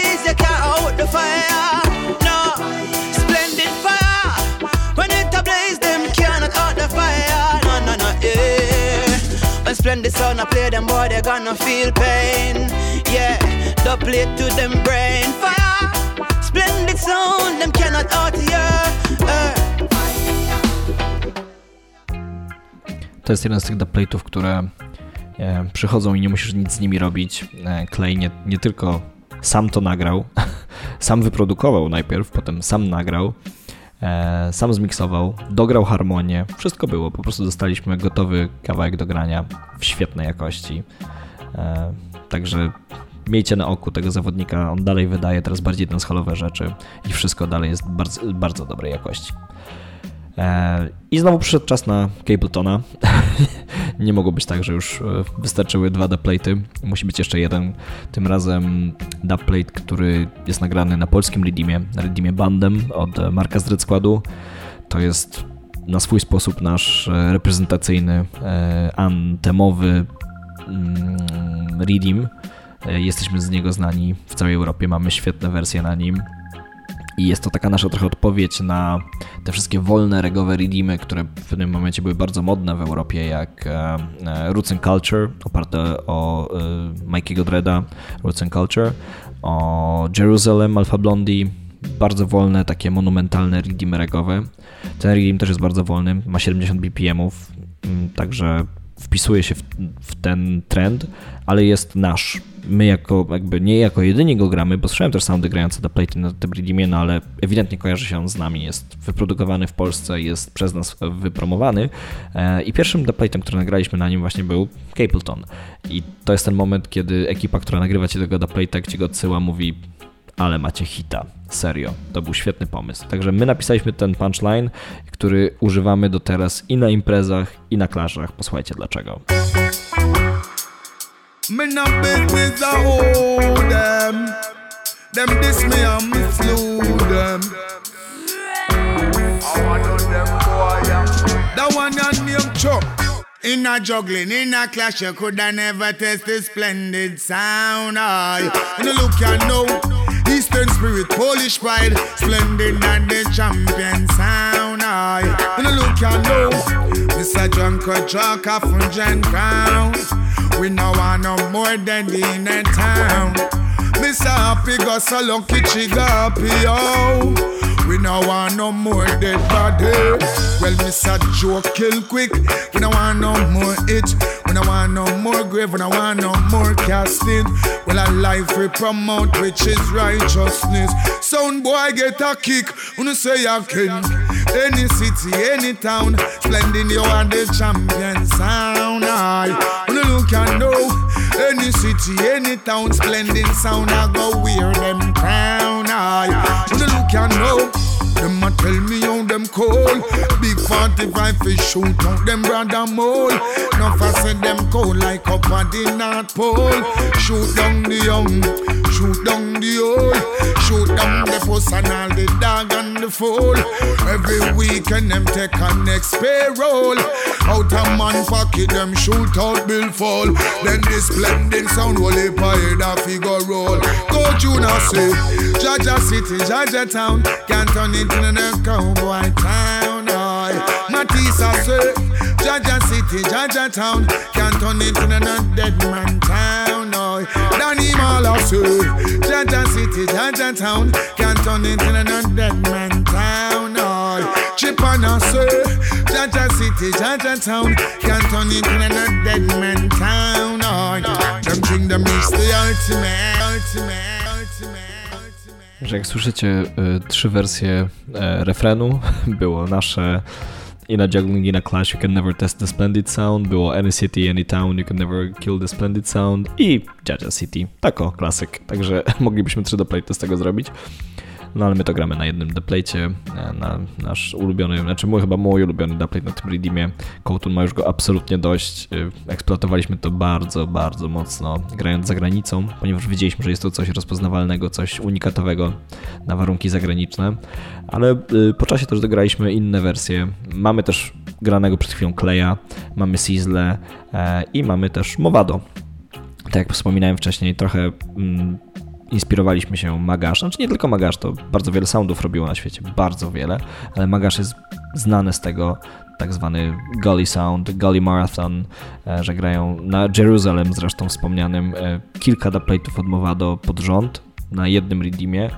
[SPEAKER 10] When sound I play, them boy they gonna feel pain. Yeah, double it to them brain fire. Splendid sound, them cannot. Uh.
[SPEAKER 5] To jest jeden z tych dubplate'ów, które e, przychodzą i nie musisz nic z nimi robić. E, Clay nie, nie tylko sam to nagrał, sam wyprodukował najpierw, potem sam nagrał, sam zmiksował, dograł harmonię, wszystko było. Po prostu dostaliśmy gotowy kawałek do grania w świetnej jakości. E, Także miejcie na oku tego zawodnika, on dalej wydaje teraz bardziej dancehallowe rzeczy i wszystko dalej jest bardzo, bardzo dobrej jakości. E, I znowu przyszedł czas na Cabletona. Nie mogło być tak, że już e, wystarczyły dwa dubplate'y. Musi być jeszcze jeden. Tym razem dubplate, który jest nagrany na polskim Redeemie, na Bandem od Marka z Red Składu. To jest na swój sposób nasz e, reprezentacyjny, antemowy mm, Redeem. Jesteśmy z niego znani w całej Europie, mamy świetne wersje na nim. I jest to taka nasza trochę odpowiedź na te wszystkie wolne, regowe redeemy, które w pewnym momencie były bardzo modne w Europie, jak e, Roots and Culture, oparte o e, Mikey'ego Dreada, Roots and Culture, o Jerusalem, Alpha Blondie, bardzo wolne, takie monumentalne redeemy regowe. Ten redeem też jest bardzo wolny, ma 70 BPM-ów, także wpisuje się w, w, ten trend, ale jest nasz. My jako, jakby nie jako jedyni go gramy, bo słyszałem też soundy grające do Playty na Redeemie, no ale ewidentnie kojarzy się on z nami, jest wyprodukowany w Polsce, jest przez nas wypromowany e, i pierwszym dubplate'em, który nagraliśmy na nim właśnie był Capleton i to jest ten moment, kiedy ekipa, która nagrywa ci tego dubplate'a, gdzie go odsyła, mówi ale macie hita. Serio, to był świetny pomysł. Także my napisaliśmy ten punchline, który używamy do teraz i na imprezach, i na klaszach. Posłuchajcie dlaczego.
[SPEAKER 8] Me no business a hold them. Them this me and me slew them. I want them boy. That one your name Chuck. In a juggling, in a clash, you coulda never test the splendid sound. I, and you look you know, Eastern spirit, Polish pride, splendid and the champion sound. I, when I look you know, Mr. Junker, Jock, a Funjan crown. We no want no more than in the town. Mr. Happy got so lucky, trigger happy, oh. We no want no more dead body. Well, Mr. Joe kill quick. We no want no more it. We no want no more grave. We no want no more casting. Well, a life we promote, which is righteousness. Sound boy get a kick. You say I can. Any city, any town, splendid you are the champion sound. I when you look and know. Any city, any town, splendid sound. I go wear them crown. I when you look and know. Them a tell me how them cold. Big 45 fish shoot out them brother mole. No faster them cold like up at the North Pole. Shoot down the young, shoot down the old. Shoot down the puss and all the dog and the fool. Every weekend them take a next payroll. Out a man pocket them shoot out bill fall. Then this blending sound will head a figure roll. Go Juna say, Jaja City, Jaja Town, can't turn it in a cowboy town. Oh. Matisa say, Jaja City, Jaja Town, can't turn it in a dead man town. Oh. Danny Mala say, Jaja City, Jaja Town, can't turn it in a dead man town. Oh. Chipana say, Jaja City, Jaja Town, can't turn it in a dead man town. Oh. Them think them is the ultimate, ultimate.
[SPEAKER 5] Że jak słyszycie y, trzy wersje y, refrenu, było nasze In a juggling in a clash you can never test the splendid sound. Było Any City, Any Town, you can never kill the splendid sound. I Jaja City. Tako, klasyk. Także moglibyśmy trzy doplayty z tego zrobić. No ale my to gramy na jednym deplaycie, e, na nasz ulubiony, znaczy mój chyba mój ulubiony deplate na tym redeemie. Kołtun ma już go absolutnie dość. E, eksploatowaliśmy to bardzo, bardzo mocno grając za granicą, ponieważ wiedzieliśmy, że jest to coś rozpoznawalnego, coś unikatowego na warunki zagraniczne, ale e, po czasie też dograliśmy inne wersje. Mamy też granego przed chwilą Kleja, mamy Sizzle i mamy też Movado. Tak jak wspominałem wcześniej, trochę mm, inspirowaliśmy się Magasz. Znaczy nie tylko Magasz, to bardzo wiele soundów robiło na świecie, bardzo wiele, ale Magasz jest znany z tego tak zwany Gully Sound, Gully Marathon, e, że grają na Jerusalem zresztą wspomnianym e, kilka dubplate'ów od Movado pod rząd na jednym redeemie.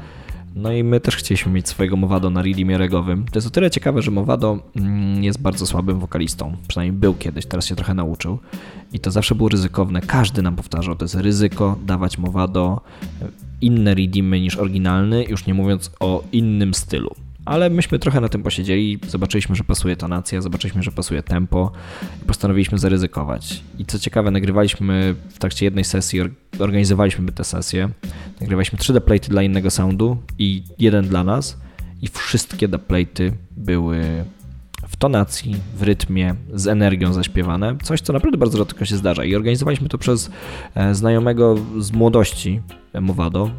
[SPEAKER 5] No i my też chcieliśmy mieć swojego Movado na redeemie regowym. To jest o tyle ciekawe, że Movado mm, jest bardzo słabym wokalistą. Przynajmniej był kiedyś, teraz się trochę nauczył. I to zawsze było ryzykowne. Każdy nam powtarzał, to jest ryzyko dawać Movado inne redeemy niż oryginalny, już nie mówiąc o innym stylu. Ale myśmy trochę na tym posiedzieli, zobaczyliśmy, że pasuje tonacja, zobaczyliśmy, że pasuje tempo i postanowiliśmy zaryzykować. I co ciekawe, nagrywaliśmy w trakcie jednej sesji, organizowaliśmy tę sesję, nagrywaliśmy 3D platy dla innego soundu i jeden dla nas i wszystkie platy były tonacji, w rytmie, z energią zaśpiewane. Coś, co naprawdę bardzo rzadko się zdarza. I organizowaliśmy to przez e, znajomego z młodości, e, Movado,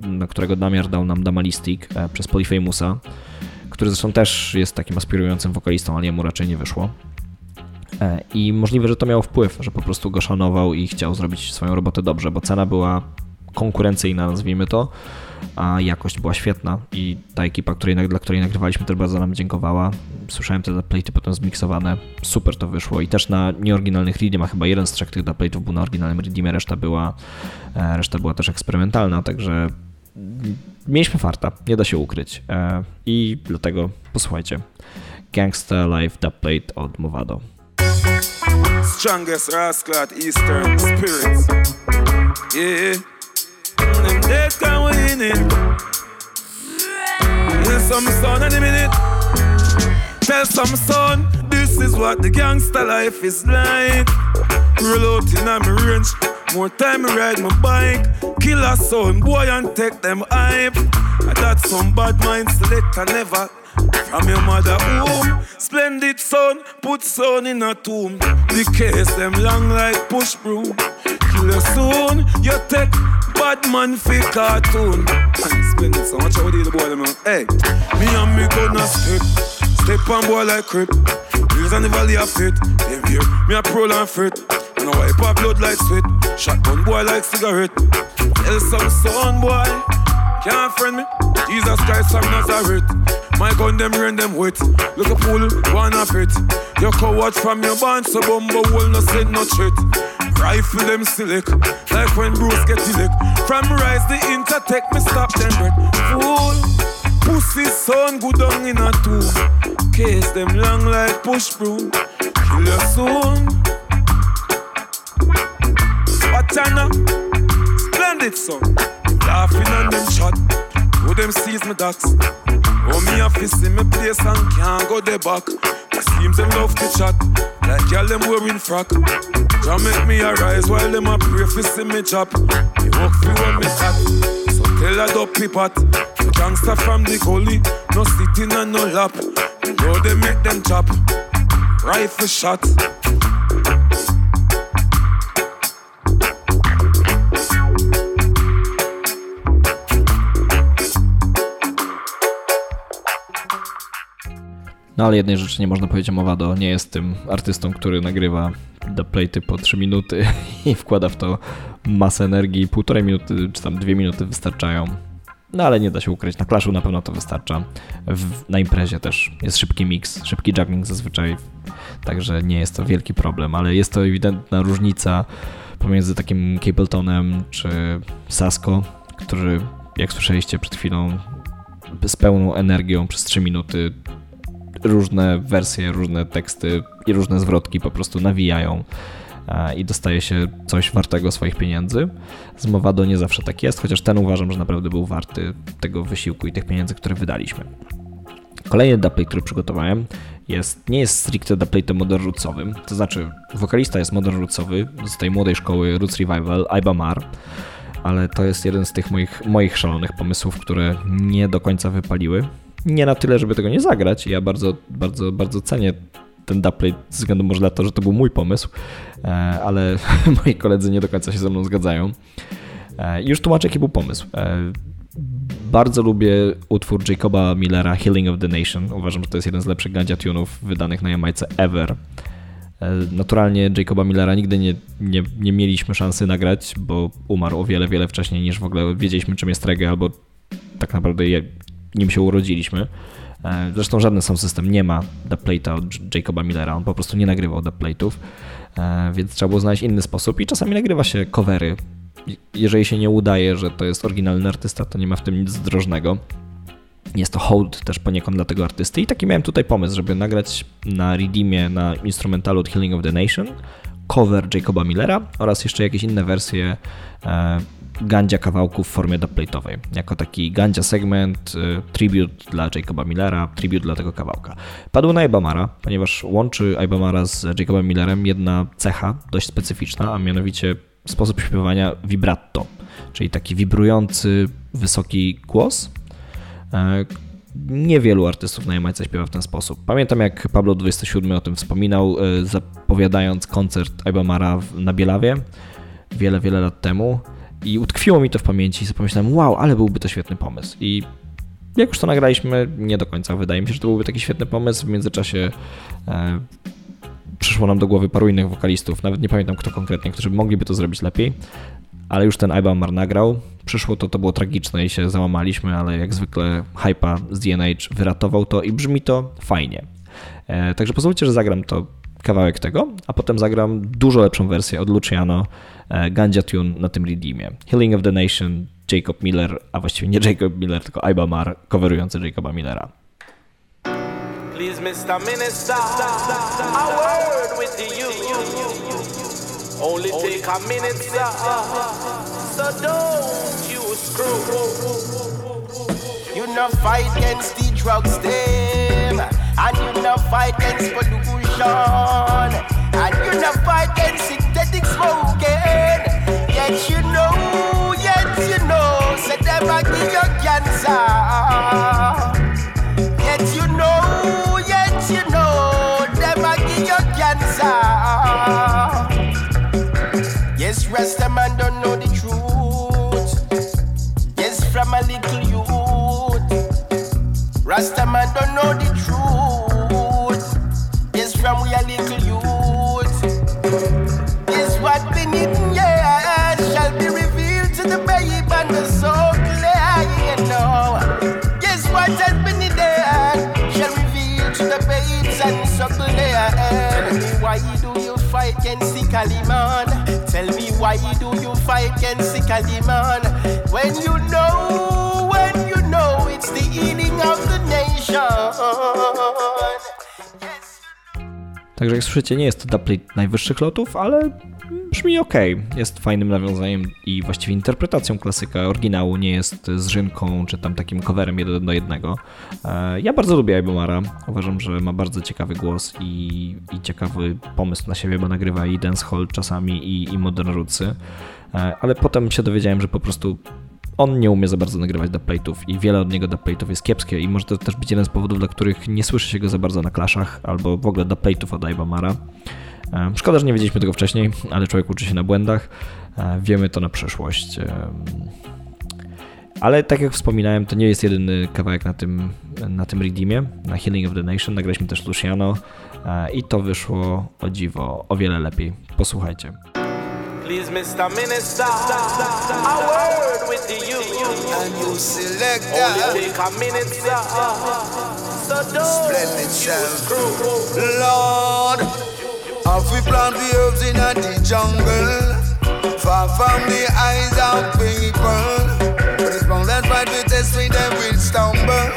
[SPEAKER 5] na którego namiar dał nam Damalistik e, przez Polyfamousa, który zresztą też jest takim aspirującym wokalistą, ale jemu raczej nie wyszło. I możliwe, że to miało wpływ, że po prostu go szanował i chciał zrobić swoją robotę dobrze, bo cena była konkurencyjna, nazwijmy to a jakość była świetna i ta ekipa, której, dla której nagrywaliśmy też bardzo nam dziękowała. Słyszałem te playty potem zmiksowane, super to wyszło i też na nieoryginalnych readimach, chyba jeden z trzech tych playtów był na oryginalnym readimie, reszta była, e, reszta była też eksperymentalna, także mieliśmy farta, nie da się ukryć e, i dlatego posłuchajcie. Gangsta Life Dubplate od Movado.
[SPEAKER 11] Strongest Eastern Spirits. Yeah. Them dead can it. Some son in a minute. Tell some son, this is what the gangster life is like. Roll out in my range, more time I ride my bike. Kill a son, boy, and take them hype. I got some bad minds, select never from your mother womb. Splendid son, put son in a tomb. The case them long like push broom. You soon, you take bad man for cartoon. Spend so much do the boy them Hey, me and me gonna step, step on boy like crip. Hills on the valley of fit. Them here, me a pro and fit. And I wipe up blood like sweat. Shotgun boy like cigarette. Tell some son boy, can't friend me. Jesus Christ from Nazareth. My gun them rain them wet. Look a pool, one of it. Your coward from your band, so bumbo will no send no threat. Rifle them select, like when Bruce get lick. From rise the intertech, me stop them breath. Fool, pussy son good down in a tomb. Case them long like push broom. Kill you soon. Watchana, splendid son. Laughing on them shot. Who them seize me ducks? Oh, me a fist in me place and can't go the back. It seems them love to chat, like y'all them wearing frock. Jah make me arise while them a pray for see me chop. Me walk through when me hot, so tell a dopey pot. The gangster from the gully, no sitting and no lap. You know they make them chop, rifle shot.
[SPEAKER 5] No ale jednej rzeczy nie można powiedzieć o Mowado. Nie jest tym artystą, który nagrywa do playty po 3 minuty i wkłada w to masę energii. Półtorej minuty czy tam dwie minuty wystarczają. No ale nie da się ukryć. Na klaszu na pewno to wystarcza. W, na imprezie też jest szybki mix, szybki juggling zazwyczaj. Także nie jest to wielki problem, ale jest to ewidentna różnica pomiędzy takim Capletonem czy Sasko, który jak słyszeliście przed chwilą z pełną energią przez 3 minuty różne wersje, różne teksty i różne zwrotki po prostu nawijają e, i dostaje się coś wartego swoich pieniędzy. Z Movado nie zawsze tak jest, chociaż ten uważam, że naprawdę był warty tego wysiłku i tych pieniędzy, które wydaliśmy. Kolejny dubplate, który przygotowałem, jest, nie jest stricte dubplate'em modern rootsowym, to znaczy wokalista jest modern rootsowy z tej młodej szkoły Roots Revival, Iba Mar, ale to jest jeden z tych moich, moich szalonych pomysłów, które nie do końca wypaliły. Nie na tyle, żeby tego nie zagrać. Ja bardzo, bardzo, bardzo cenię ten dubplate ze względu może na to, że to był mój pomysł, e, ale moi koledzy nie do końca się ze mną zgadzają. E, już tłumaczę, jaki był pomysł. E, bardzo lubię utwór Jacoba Millera Healing of the Nation. Uważam, że to jest jeden z lepszych gandzia tunów wydanych na Jamajce ever. Naturalnie Jacoba Millera nigdy nie, nie, nie, mieliśmy szansy nagrać, bo umarł o wiele, wiele wcześniej niż w ogóle wiedzieliśmy czym jest reggae, albo tak naprawdę nim się urodziliśmy. E, zresztą żaden sam system nie ma dubplate'a od Jacoba Millera, on po prostu nie nagrywał dubplate'ów, e, więc trzeba było znaleźć inny sposób i czasami nagrywa się covery. Jeżeli się nie udaje, że to jest oryginalny artysta, to nie ma w tym nic zdrożnego. Jest to hold też poniekąd dla tego artysty i taki miałem tutaj pomysł, żeby nagrać na Redeemie, na instrumentalu od Healing of the Nation cover Jacoba Millera oraz jeszcze jakieś inne wersje e, gandzia kawałków w formie dubplate'owej. Jako taki gandzia segment, y, tribute dla Jacoba Millera, tribute dla tego kawałka. Padło na Ibamara, ponieważ łączy Ibamara z Jacobem Millerem jedna cecha dość specyficzna, a mianowicie sposób śpiewania vibrato, czyli taki wibrujący, wysoki głos. E, niewielu artystów na Jamajce śpiewa w ten sposób. Pamiętam jak Pablo 27 o tym wspominał, e, zapowiadając koncert Ibamara na Bielawie wiele, wiele lat temu. I utkwiło mi to w pamięci i sobie wow, ale byłby to świetny pomysł. I jak już to nagraliśmy, nie do końca wydaje mi się, że to byłby taki świetny pomysł. W międzyczasie e, przyszło nam do głowy paru innych wokalistów, nawet nie pamiętam kto konkretnie, którzy mogliby to zrobić lepiej, ale już ten Ibamar nagrał. Przyszło to, to było tragiczne i się załamaliśmy, ale jak zwykle hypa z DNH wyratował to i brzmi to fajnie. E, także pozwólcie, że zagram to kawałek tego, a potem zagram dużo lepszą wersję od Luciano e, Ganja Tune na tym redeemie. Healing of the Nation, Jacob Miller, a właściwie nie Jacob Miller, tylko Iba Mar, coverujący Jacoba Millera. Please, Mr. Minister, a word with you. Only take a minute, sir. So don't you screw. You no fight against the drugs, them. And you no fight against pollution. And you no fight against synthetic smoking. Yet you know, yet you know, say them a give you cancer. Fight Kaliman? Tell me why do you fight Kaliman? When you know, when you know it's the healing of the nation. Także jak słyszycie, nie jest to dubplate najwyższych lotów, ale brzmi ok. Jest fajnym nawiązaniem i właściwie interpretacją klasyka oryginału, nie jest zrzynką czy tam takim coverem jeden do jednego. E, ja bardzo lubię Ibomara. Uważam, że ma bardzo ciekawy głos i, i ciekawy pomysł na siebie, bo nagrywa i dancehall czasami i, i modern rootsy. E, ale potem się dowiedziałem, że po prostu on nie umie za bardzo nagrywać dubplate'ów i wiele od niego dubplate'ów jest kiepskie i może to też być jeden z powodów, dla których nie słyszy się go za bardzo na klaszach albo w ogóle dubplate'ów od Ibamara. E, szkoda, że nie wiedzieliśmy tego wcześniej, ale człowiek uczy się na błędach. E, wiemy to na przyszłość. E, ale tak jak wspominałem, to nie jest jedyny kawałek na tym, na tym redeemie, na Healing of the Nation. Nagraliśmy też Luciano i to wyszło o dziwo o wiele lepiej. Posłuchajcie. Please, Mr. Minister, a word with you. And you select Only take a minute, sir. So don't Splendid sound. Lord, have we plant the herbs in the jungle? Far from the eyes of people. But it's wrong, that's why we test with them will stumble.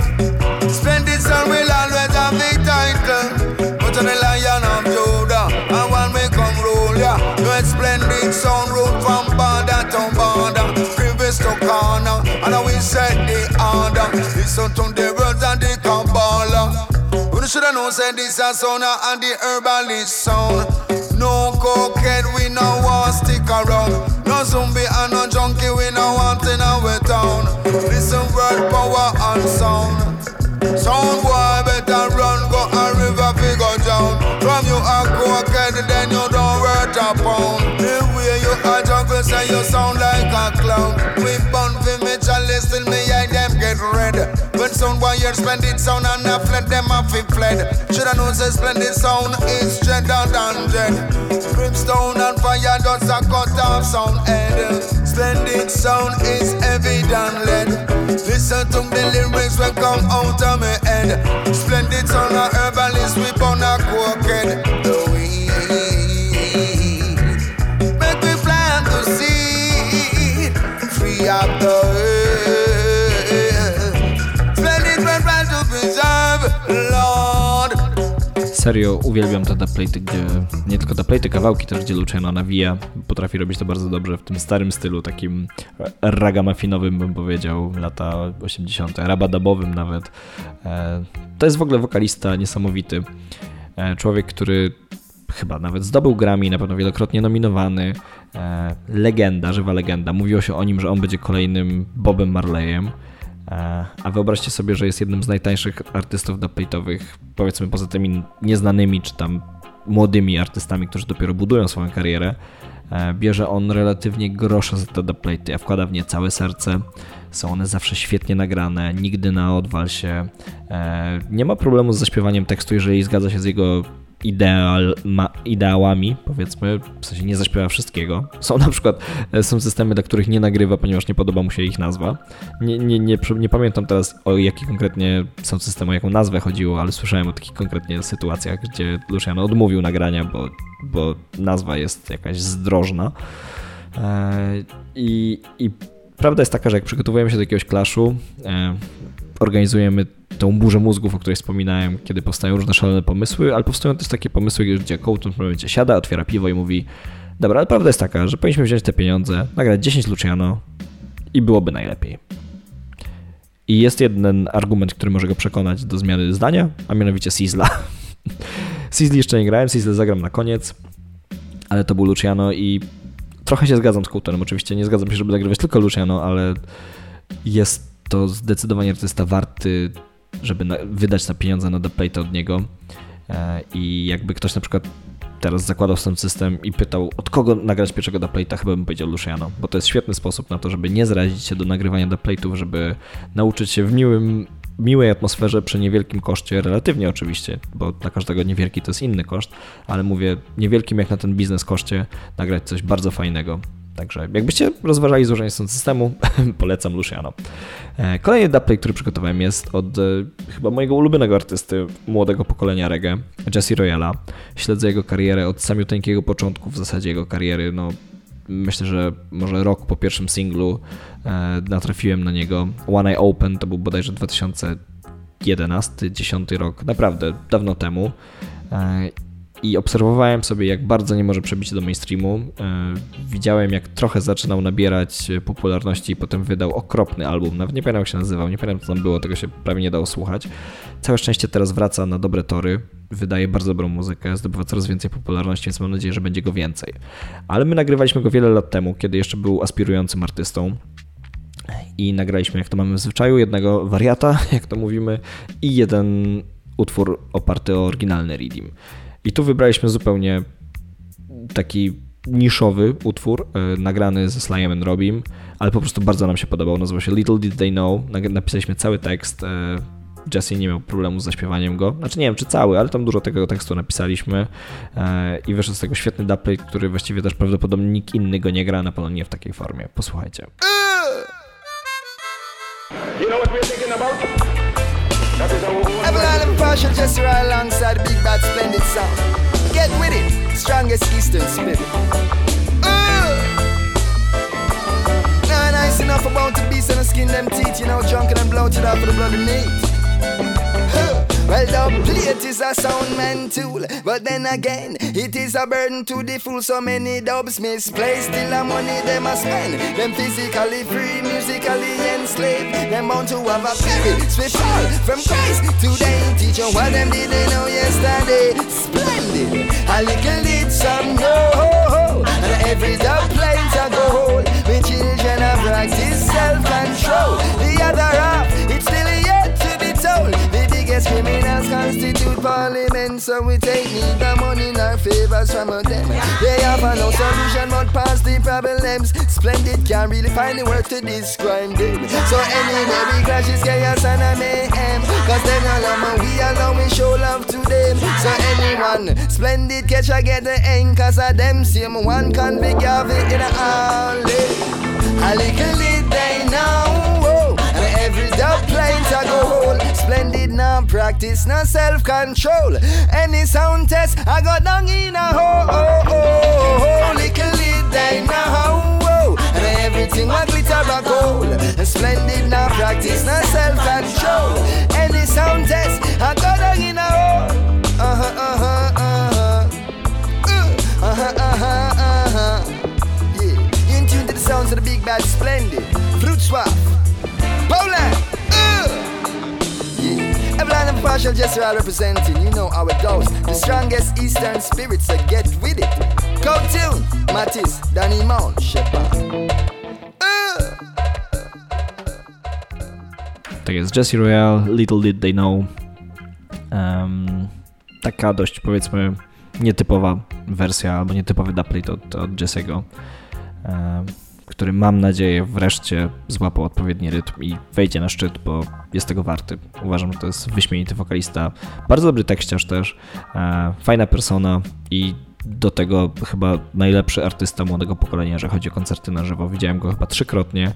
[SPEAKER 5] Splendid sun will always have the title. But on the lion of Judah, and one may come roll ya. Yeah. No splendid sound road from border to border, previous to corner, and we set the order. Listen to the know
[SPEAKER 8] say this a sound and the herbalist sound. No cokehead, we no want stick around. No zombie and no junkie, we no want in our town. Listen, word power and sound. Sound boy better run, go a river, figure down. From you a cokehead, then you don't worth a pound. The way you a jungle, say you sound like a clown. We bun for me chalice till me eye them get red. When sound hear splendid sound and a fled them off it fled. Shoulda known say splendid sound is dreader than dread. Brimstone and fire does a cut off sound head. Splendid sound is heavy than lead. Listen to the lyrics when come out of my head. Splendid sound a herbalist we on a cokehead.
[SPEAKER 5] Serio uwielbiam te dubplaty, gdzie nie tylko dubplaty, kawałki też, gdzie Luciano nawija. Potrafi robić to bardzo dobrze w tym starym stylu, takim ragamuffin bym powiedział, lata 80., rabadabowym nawet. E, To jest w ogóle wokalista niesamowity. E, Człowiek, który chyba nawet zdobył Grammy, na pewno wielokrotnie nominowany. E, Legenda, żywa legenda. Mówiło się o nim, że on będzie kolejnym Bobem Marleyem. E, A wyobraźcie sobie, że jest jednym z najtańszych artystów dubplatowych, powiedzmy poza tymi nieznanymi czy tam młodymi artystami, którzy dopiero budują swoją karierę. E, Bierze on relatywnie grosze za te dubplaty, a wkłada w nie całe serce. Są one zawsze świetnie nagrane, nigdy na odwal się. E, Nie ma problemu z zaśpiewaniem tekstu, jeżeli zgadza się z jego ideal, ma, ideałami, powiedzmy, w sensie nie zaśpiewa wszystkiego. Są na przykład, e, są systemy, dla których nie nagrywa, ponieważ nie podoba mu się ich nazwa. Nie, nie, nie, nie pamiętam teraz o jakie konkretnie są systemy, o jaką nazwę chodziło, ale słyszałem o takich konkretnie sytuacjach, gdzie Luciano odmówił nagrania, bo, bo nazwa jest jakaś zdrożna. E, I, I prawda jest taka, że jak przygotowujemy się do jakiegoś klaszu, e, organizujemy tą burzę mózgów, o której wspominałem, kiedy powstają różne szalone pomysły, ale powstają też takie pomysły, gdzie Colton w momencie siada, otwiera piwo i mówi dobra, ale prawda jest taka, że powinniśmy wziąć te pieniądze, nagrać 10 Luciano i byłoby najlepiej. I jest jeden argument, który może go przekonać do zmiany zdania, a mianowicie Sizzla. Sizzli jeszcze nie grałem, Sizzle zagram na koniec, ale to był Luciano i trochę się zgadzam z Coultonem. Oczywiście nie zgadzam się, żeby nagrywać tylko Luciano, ale jest to zdecydowanie artysta warty, żeby na, wydać na pieniądze na dubplate od niego. E, I jakby ktoś na przykład teraz zakładał ten system i pytał, od kogo nagrać pierwszego dubplate'a, chyba bym powiedział Luciano, bo to jest świetny sposób na to, żeby nie zrazić się do nagrywania dubplate'ów, żeby nauczyć się w miłym, miłej atmosferze przy niewielkim koszcie, relatywnie oczywiście, bo dla każdego niewielki to jest inny koszt, ale mówię niewielkim jak na ten biznes koszcie, nagrać coś bardzo fajnego. Także jakbyście rozważali złożenie stąd systemu, polecam Luciano. E, Kolejny dubplate, który przygotowałem jest od e, chyba mojego ulubionego artysty młodego pokolenia reggae, Jesse Royala. Śledzę jego karierę od samiuteńkiego początku, w zasadzie jego kariery, no myślę, że może rok po pierwszym singlu e, natrafiłem na niego. One Eye Open to był bodajże 2011-10 rok, naprawdę dawno temu. E, I obserwowałem sobie, jak bardzo nie może przebić do mainstreamu. E, Widziałem, jak trochę zaczynał nabierać popularności i potem wydał okropny album. Nawet nie pamiętam, jak się nazywał, nie pamiętam, co tam było, tego się prawie nie dało słuchać. Całe szczęście teraz wraca na dobre tory, wydaje bardzo dobrą muzykę, zdobywa coraz więcej popularności, więc mam nadzieję, że będzie go więcej. Ale my nagrywaliśmy go wiele lat temu, kiedy jeszcze był aspirującym artystą i nagraliśmy, jak to mamy w zwyczaju, jednego wariata, jak to mówimy, i jeden utwór oparty o oryginalny Redeem. I tu wybraliśmy zupełnie taki niszowy utwór, e, nagrany ze and Robim, ale po prostu bardzo nam się podobał. Nazywał się Little Did They Know. Napisaliśmy cały tekst. e, Jesse nie miał problemu z zaśpiewaniem go. Znaczy nie wiem, czy cały, ale tam dużo tego tekstu napisaliśmy e, i wyszedł z tego świetny dubplate, który właściwie też prawdopodobnie nikt inny go nie gra, na pewno nie w takiej formie. Posłuchajcie.
[SPEAKER 3] You know what we're thinking about?
[SPEAKER 12] Evelyn and partial just right alongside Big Bad Splendid Sound. Get with it, strongest Eastern spirit. Uh! Nah, nice enough about the beast and the skin them teeth, you know, drunken and bloated for the bloody meat. Well, the plate is a sound man tool, but then again, it is a burden to the fool. So many dubs misplaced, still the money them a spend. Them physically free, musically enslaved. Them bound to have a period, swift fall from Christ. Today, teach you what them didn't know yesterday. Splendid, a little bit some know, and every dub playing to go hold. Me children have practice self-control. The other half, constitute parliament, so we take need the money in our favors from them. They have no solution but past the problems. Splendid can't really find the word to describe them. So anyway, we clash is chaos and a mayhem. Cause them no love we alone we show love to them. So anyone, splendid catch I get the end, cause of them same one can be gathered in a alley. A little bit they know. And every dub planes I go hold. Splendid now practice, now self control. Any sound test I got down in a hole. Oh, oh, oh. Little bit they know. whoa. And everything I glitter a gold. Splendid now practice, now self control. Any sound test I got down in a hole. Uh huh, uh huh, uh huh. Uh huh, uh huh, uh huh. Yeah, in tune to the sounds of the big bad splendid. Fruit swap. Partial representing. You know how it goes. The strongest Eastern get with it. Go tune. Matisse, Danny Mount, Shepard.
[SPEAKER 5] Tak jest, Jesse Royale, Little Did They Know. Um, taka dość powiedzmy nietypowa wersja, albo nietypowy dubplate od, od Jesse'ego, um, który mam nadzieję wreszcie złapał odpowiedni rytm i wejdzie na szczyt, bo jest tego warty. Uważam, że to jest wyśmienity wokalista, bardzo dobry tekściarz też, e, fajna persona i do tego chyba najlepszy artysta młodego pokolenia, jeżeli chodzi o koncerty na żywo. Widziałem go chyba trzykrotnie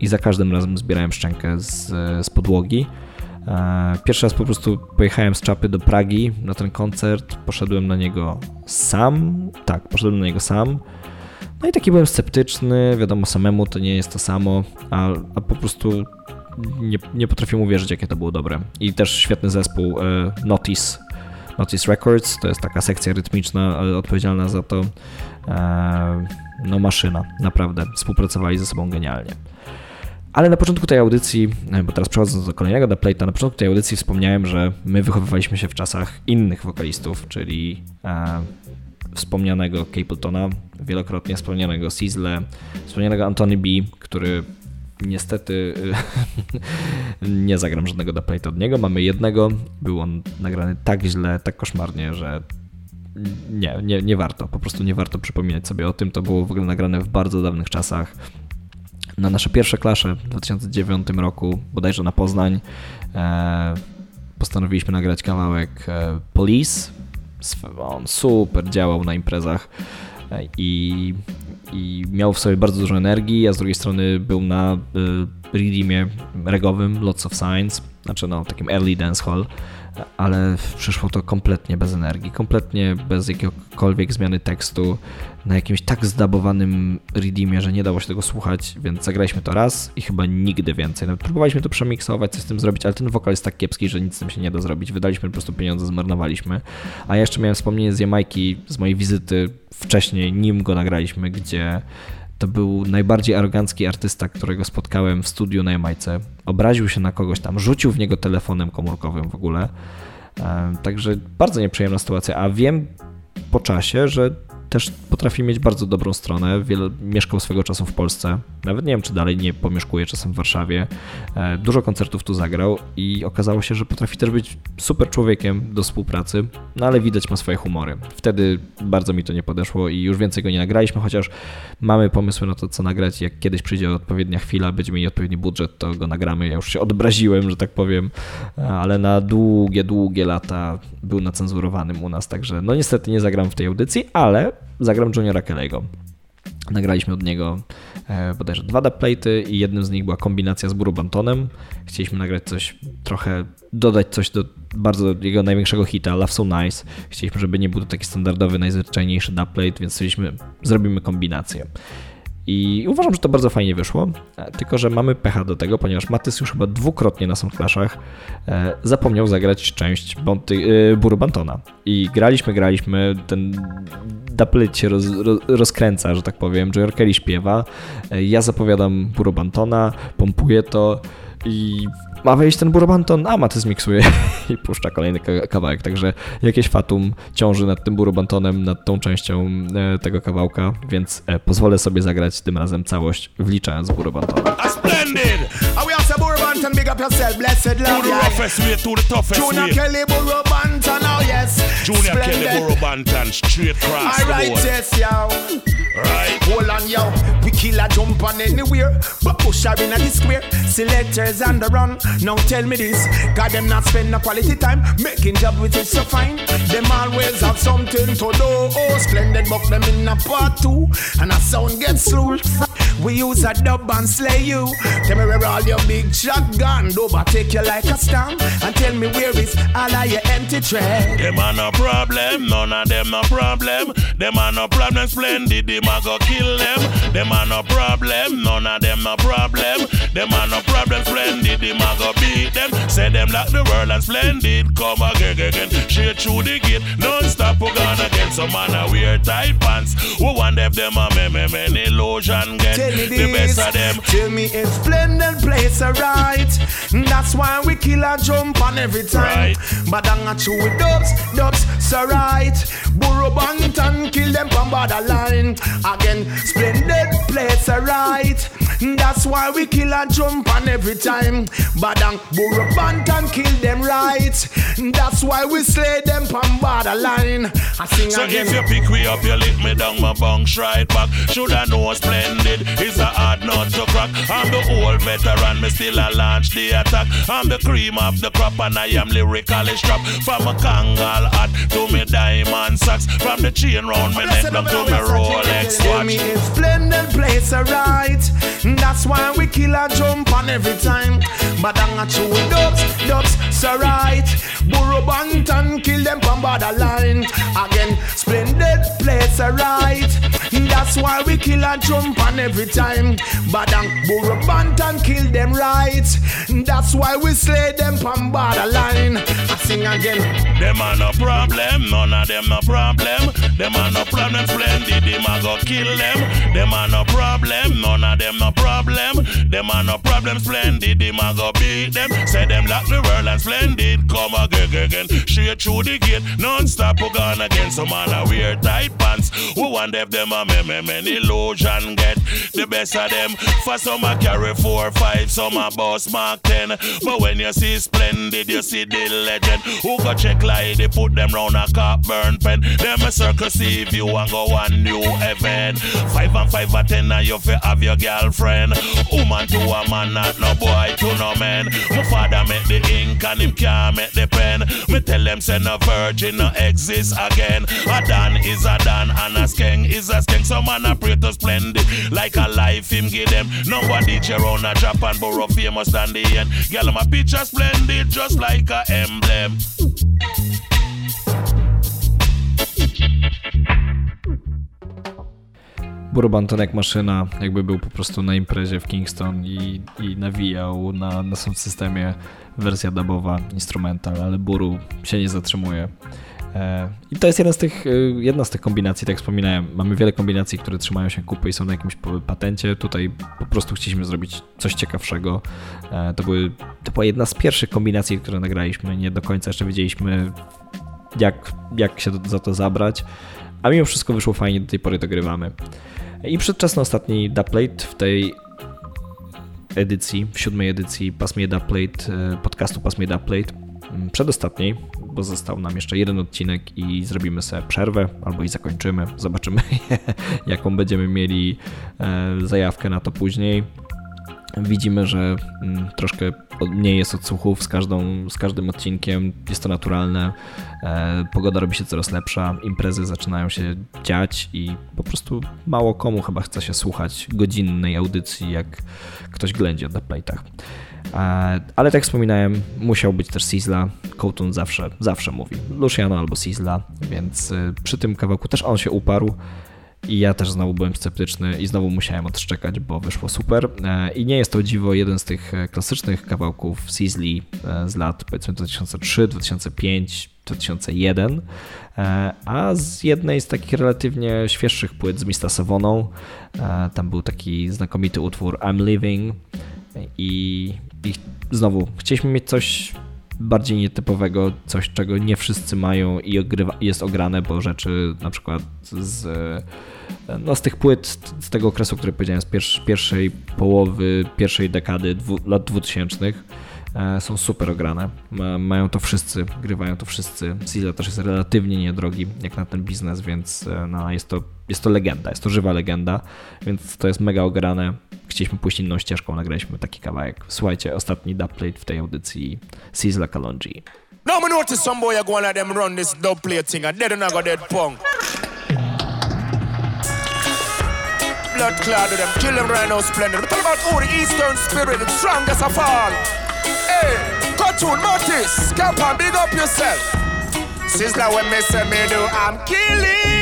[SPEAKER 5] i za każdym razem zbierałem szczękę z, z podłogi. E, Pierwszy raz po prostu pojechałem z czapy do Pragi na ten koncert, poszedłem na niego sam, tak, poszedłem na niego sam. No i taki byłem sceptyczny, wiadomo, samemu to nie jest to samo, a, a po prostu nie, nie potrafiłem uwierzyć, jakie to było dobre. I też świetny zespół e, Notice, Notice Records, to jest taka sekcja rytmiczna e, odpowiedzialna za to. E, No maszyna, naprawdę, współpracowali ze sobą genialnie. Ale na początku tej audycji, e, bo teraz przechodząc do kolejnego da Playta, na początku tej audycji wspomniałem, że my wychowywaliśmy się w czasach innych wokalistów, czyli e, wspomnianego Capletona, wielokrotnie wspomnianego Sizzle, wspomnianego Antony B, który niestety nie zagram żadnego da Playta od niego. Mamy jednego, był on nagrany tak źle, tak koszmarnie, że nie, nie, nie warto, po prostu nie warto przypominać sobie o tym. To było w ogóle nagrane w bardzo dawnych czasach na nasze pierwsze klasze w 2009 roku, bodajże na Poznań, e, postanowiliśmy nagrać kawałek e, Police. On super działał na imprezach e, i, i miał w sobie bardzo dużo energii, a z drugiej strony był na redeemie regowym Lots of Science, znaczy no takim early dancehall, ale przyszło to kompletnie bez energii, kompletnie bez jakiejkolwiek zmiany tekstu, na jakimś tak zdabowanym redeemie, że nie dało się tego słuchać, więc zagraliśmy to raz i chyba nigdy więcej. Nawet próbowaliśmy to przemiksować, coś z tym zrobić, ale ten wokal jest tak kiepski, że nic z tym się nie da zrobić. Wydaliśmy po prostu pieniądze, zmarnowaliśmy. A jeszcze miałem wspomnienie z Jamajki, z mojej wizyty wcześniej, nim go nagraliśmy, gdzie to był najbardziej arogancki artysta, którego spotkałem w studiu na Jamajce. Obraził się na kogoś tam, rzucił w niego telefonem komórkowym w ogóle. E, Także bardzo nieprzyjemna sytuacja, a wiem po czasie, że też potrafi mieć bardzo dobrą stronę. Wiele, mieszkał swego czasu w Polsce. Nawet nie wiem, czy dalej nie pomieszkuje czasem w Warszawie. E, Dużo koncertów tu zagrał i okazało się, że potrafi też być super człowiekiem do współpracy, no ale widać ma swoje humory. Wtedy bardzo mi to nie podeszło i już więcej go nie nagraliśmy, chociaż mamy pomysły na to, co nagrać. Jak kiedyś przyjdzie odpowiednia chwila, będziemy mieli odpowiedni budżet, to go nagramy. Ja już się odbraziłem, że tak powiem, ale na długie, długie lata był nacenzurowanym u nas, także no niestety nie zagram w tej audycji, ale zagram Juniora Kelly'ego. Nagraliśmy od niego e, bodajże dwa dubplaty i jednym z nich była kombinacja z Burubantonem. Chcieliśmy nagrać coś trochę, dodać coś do bardzo jego największego hita, Love So Nice. Chcieliśmy, żeby nie był to taki standardowy, najzwyczajniejszy dubplate, więc stwierdziliśmy, zrobimy kombinację. I uważam, że to bardzo fajnie wyszło, tylko że mamy pecha do tego, ponieważ Matys już chyba dwukrotnie na Soundclashach e, zapomniał zagrać część Bonty, e, Buru Bantona. I graliśmy, graliśmy, ten daplet się roz, roz, rozkręca, że tak powiem, Joe Kelly śpiewa, e, ja zapowiadam Buru Bantona, pompuję to i ma wejść ten Burobanton, a Maty zmiksuje i puszcza kolejny kawałek, także jakieś fatum ciąży nad tym Burobantonem, nad tą częścią e, tego kawałka, więc e, pozwolę sobie zagrać tym razem całość, wliczając Burobantona.
[SPEAKER 6] Splendid! Mr. Burbanton, big up yourself, blessed love.
[SPEAKER 13] To the roughest way, to the toughest
[SPEAKER 6] Junior
[SPEAKER 13] way.
[SPEAKER 6] Kelly Burbanton, oh yes.
[SPEAKER 13] Junior
[SPEAKER 6] Splendid.
[SPEAKER 13] Kelly Burbanton, straight cross
[SPEAKER 6] All right, yes, yo.
[SPEAKER 13] Right.
[SPEAKER 6] Hold on, yo. We kill a jump on anywhere, but push her in a the square. Selectors on the run. Now tell me this, God them not spend no quality time making job with it so fine. Them always have something to do. Oh, splendid, buck them in a part two, and a sound gets slow. We use a dub and slay you. Tell me where all your big shotgun overtake you like a stamp, and tell me where is all of your empty trash.
[SPEAKER 13] Them are no problem, none of them no problem. Them are no problem, splendid, them a go kill them. Them are no problem, none of them no problem. Them are no problem, splendid, them a go beat them. Say them like the world and splendid, come again, again. Straight through the gate, non-stop we gone again. Some man a wear tight pants. Who want them, them a me, me, me, illusion get
[SPEAKER 6] Tell me
[SPEAKER 13] the
[SPEAKER 6] this.
[SPEAKER 13] best of them.
[SPEAKER 6] Tell me if splendid place alright. That's why we kill a jump on every time. But I'm not true with dubs, dubs, so right. Burro Banton kill them from borderline. Again, splendid place alright. That's why we kill a jump on every time. Badang, I'm Burro Banton kill them right. That's why we slay them from borderline. I sing
[SPEAKER 13] So
[SPEAKER 6] again.
[SPEAKER 13] if you pick me up, you lick me down my bunks right back. Shoulda know splendid, it's a hard nut to crack. I'm the old veteran, me still a launch the attack. I'm the cream of the crop and I am lyrically strapped. From a Kangal hat to me diamond socks. From the chain round me neck down to me Rolex watch.
[SPEAKER 6] Tell me if splendid place alright. That's why we kill a jump on every time. But I'm not true dubs, dubs, so right. Burro Banton kill them from borderline. Again, splendid place alright. That's why we kill a jump on every time. But I'm Burro Banton kill them right. That's why we slay them from borderline. I sing again.
[SPEAKER 13] Them are no problem, none of them no problem. Them are no problem, splendid, them a go kill them. Them are no problem, none of them no problem. Them are no problem, splendid, them a go beat them. Say them like the world and splendid, come again, again. Straight through the gate, non-stop we gone again. Some man a wear tight pants. Who want if them a me, me, me, illusion get the best of them. For some a carry four, five, some a boss mark ten. But when you see splendid, you see the legend. Who go check like they put them round a cop burn pen. Them a circle see view and go on new event. Five and five a ten and you fi have your girlfriend. Woman to a man, not no boy to no man. My father make the ink and him can't make the pen. Me tell them say no virgin no exist again. A Dan is a Dan and a skeng is a skeng. Some man a pray to splendid like a life him give them. Nobody around a Japan borough famous than the end. Girl, my picture splendid just like a emblem.
[SPEAKER 5] Maszyna, jakby był po prostu na imprezie w Kingston i, i nawijał na, na systemie wersja dubowa, instrumental, ale Buru się nie zatrzymuje. E, I to jest jedna z, tych, e, jedna z tych kombinacji, tak jak wspominałem. Mamy wiele kombinacji, które trzymają się kupy i są na jakimś patencie. Tutaj po prostu chcieliśmy zrobić coś ciekawszego. E, To, były, to była jedna z pierwszych kombinacji, które nagraliśmy. Nie do końca jeszcze wiedzieliśmy, jak, jak się za to zabrać. A mimo wszystko wyszło fajnie, do tej pory dogrywamy. I przedczasny ostatni dubplate w tej edycji, w siódmej edycji Pasmie Dubplate, e, podcastu Pasmie Dubplate, m, przedostatniej, bo został nam jeszcze jeden odcinek i zrobimy sobie przerwę, albo i zakończymy. Zobaczymy, jaką będziemy mieli e, zajawkę na to później. Widzimy, że mm, troszkę mniej jest odsłuchów z, każdą, z każdym odcinkiem, jest to naturalne. E, pogoda robi się coraz lepsza, imprezy zaczynają się dziać i po prostu mało komu chyba chce się słuchać godzinnej audycji, jak ktoś ględzi o dubplate'ach. E, ale tak wspominałem, musiał być też Sizzla. Kołtun zawsze, zawsze mówi Luciano albo Sizzla, więc e, przy tym kawałku też on się uparł. I ja też znowu byłem sceptyczny i znowu musiałem odszczekać, bo wyszło super. E, I nie jest to dziwo jeden z tych e, klasycznych kawałków Sizzly z lat powiedzmy 2003, 2005, 2001, a z jednej z takich relatywnie świeższych płyt z Mista Savoną, tam był taki znakomity utwór I'm Living i, i znowu chcieliśmy mieć coś bardziej nietypowego, coś czego nie wszyscy mają i ogrywa, jest ograne, bo rzeczy na przykład z, no z tych płyt z tego okresu, który powiedziałem, z pierwszej połowy, pierwszej dekady dwu, lat 2000 e, są super ograne. Mają to wszyscy, grywają to wszyscy. Sizzle też jest relatywnie niedrogi jak na ten biznes, więc e, no, jest, to, jest to legenda, jest to żywa legenda, więc to jest mega ograne chcieliśmy pójść inną ścieżką, nagraliśmy taki kawałek. Słuchajcie, ostatni dubplate w tej audycji Sizzla Kalonji.
[SPEAKER 14] Now me notice some boy going let them run this dubplate thing and dead and I got dead punk. Blood clot to them, kill them right now splendid. We talk about all the eastern spirit, the strongest of all. Hey, cartoon, Mortis, camp and big up yourself. Sizzler when me say me do, I'm killing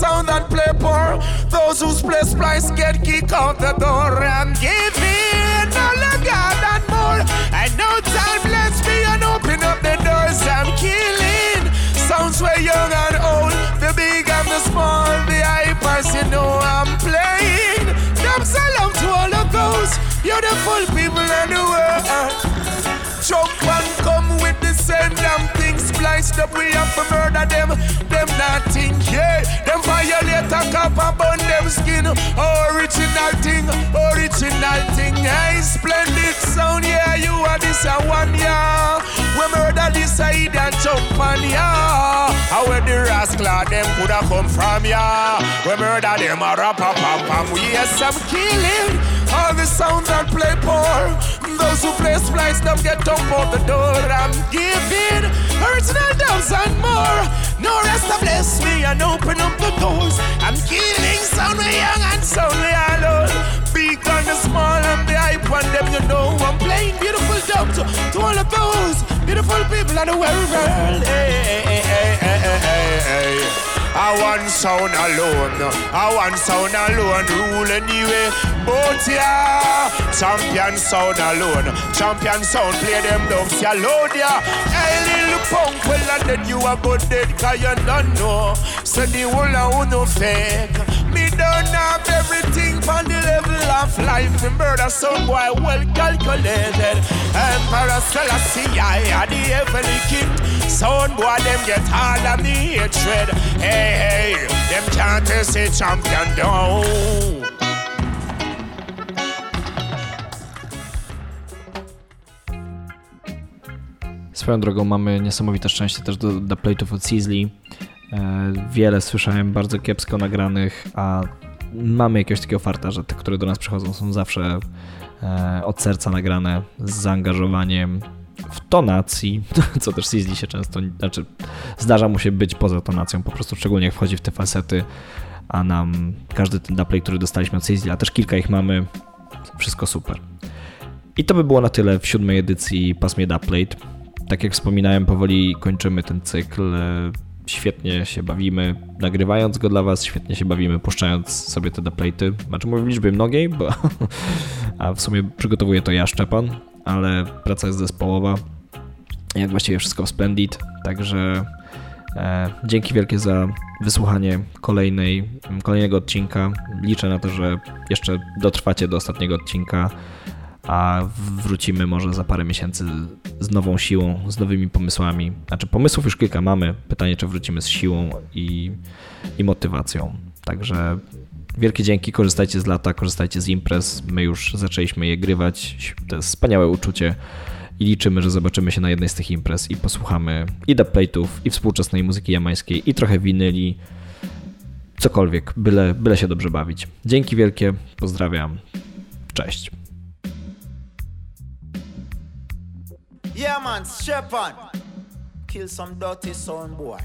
[SPEAKER 14] sound that play poor. Those whose play splice get kicked out the door. I'm giving all of God and more. I know time bless me and open up the doors. I'm killing sounds way young and old. The big and the small, the hypers, you know I'm playing. Dub salam to all of those beautiful people in the world. Jump and come with the same damn thing spliced up. We have to murder them. Them nothing, yeah. Them violate a cop and burn them skin. Original thing, original thing. Hey, splendid sound, yeah. You are this a one, yeah. We murder this side and jump on, yeah. How where the rascal them coulda come from, yeah. We murder them a rap pam pam. We have some killing. All the sounds that play poor. Those who play splice them get dumped out the door. I'm giving original dubs and more. No rest of bless me and open up the doors. I'm killing sound young and sound way alone. Big and the small and the hype on them, you know. I'm playing beautiful dubs to, to all of those beautiful people in the world. Hey, hey, hey, I want sound alone. I want sound alone. Rule anyway. But yeah, champion sound alone. Champion sound play them dogs. Load yeah. Hey, little punk. Well, and then you are good dead. Cause you don't know. So the whole of no fake. Me don't have everything from the level of life. Me murder some boy well calculated. Emperor Selassie, I the heavenly king. Sound boy, them get all of hatred. Hey, hey, them can't champion down.
[SPEAKER 5] Swoją drogą mamy niesamowite szczęście też do, do plate'ów od Sizzly. E, wiele słyszałem bardzo kiepsko nagranych, a mamy jakiegoś takiego farta, że te, które do nas przychodzą są zawsze e, od serca nagrane, z zaangażowaniem, w tonacji, co też Sizzly się często, znaczy zdarza mu się być poza tonacją, po prostu szczególnie jak wchodzi w te falsety, a nam każdy ten dubplay, który dostaliśmy od Sizzly, a też kilka ich mamy, wszystko super. I to by było na tyle w siódmej edycji Pasmie Dubplate. Tak jak wspominałem, powoli kończymy ten cykl. Świetnie się bawimy nagrywając go dla Was, świetnie się bawimy puszczając sobie te dubplaty. Znaczy mówię w liczbie mnogiej, bo a w sumie przygotowuję to ja, Szczepan, ale praca jest zespołowa, jak właściwie wszystko w Splendid, także e, dzięki wielkie za wysłuchanie kolejnej, kolejnego odcinka. Liczę na to, że jeszcze dotrwacie do ostatniego odcinka, a wrócimy może za parę miesięcy z nową siłą, z nowymi pomysłami. Znaczy pomysłów już kilka mamy, pytanie czy wrócimy z siłą i, i motywacją. Także Wielkie dzięki, korzystajcie z lata, korzystajcie z imprez. My już zaczęliśmy je grywać. To jest wspaniałe uczucie i liczymy, że zobaczymy się na jednej z tych imprez i posłuchamy i dubplate'ów, i współczesnej muzyki jamańskiej, i trochę winyli. Cokolwiek, byle, byle się dobrze bawić. Dzięki wielkie, pozdrawiam. Cześć.
[SPEAKER 15] Yeah man. Kill some dirty boy.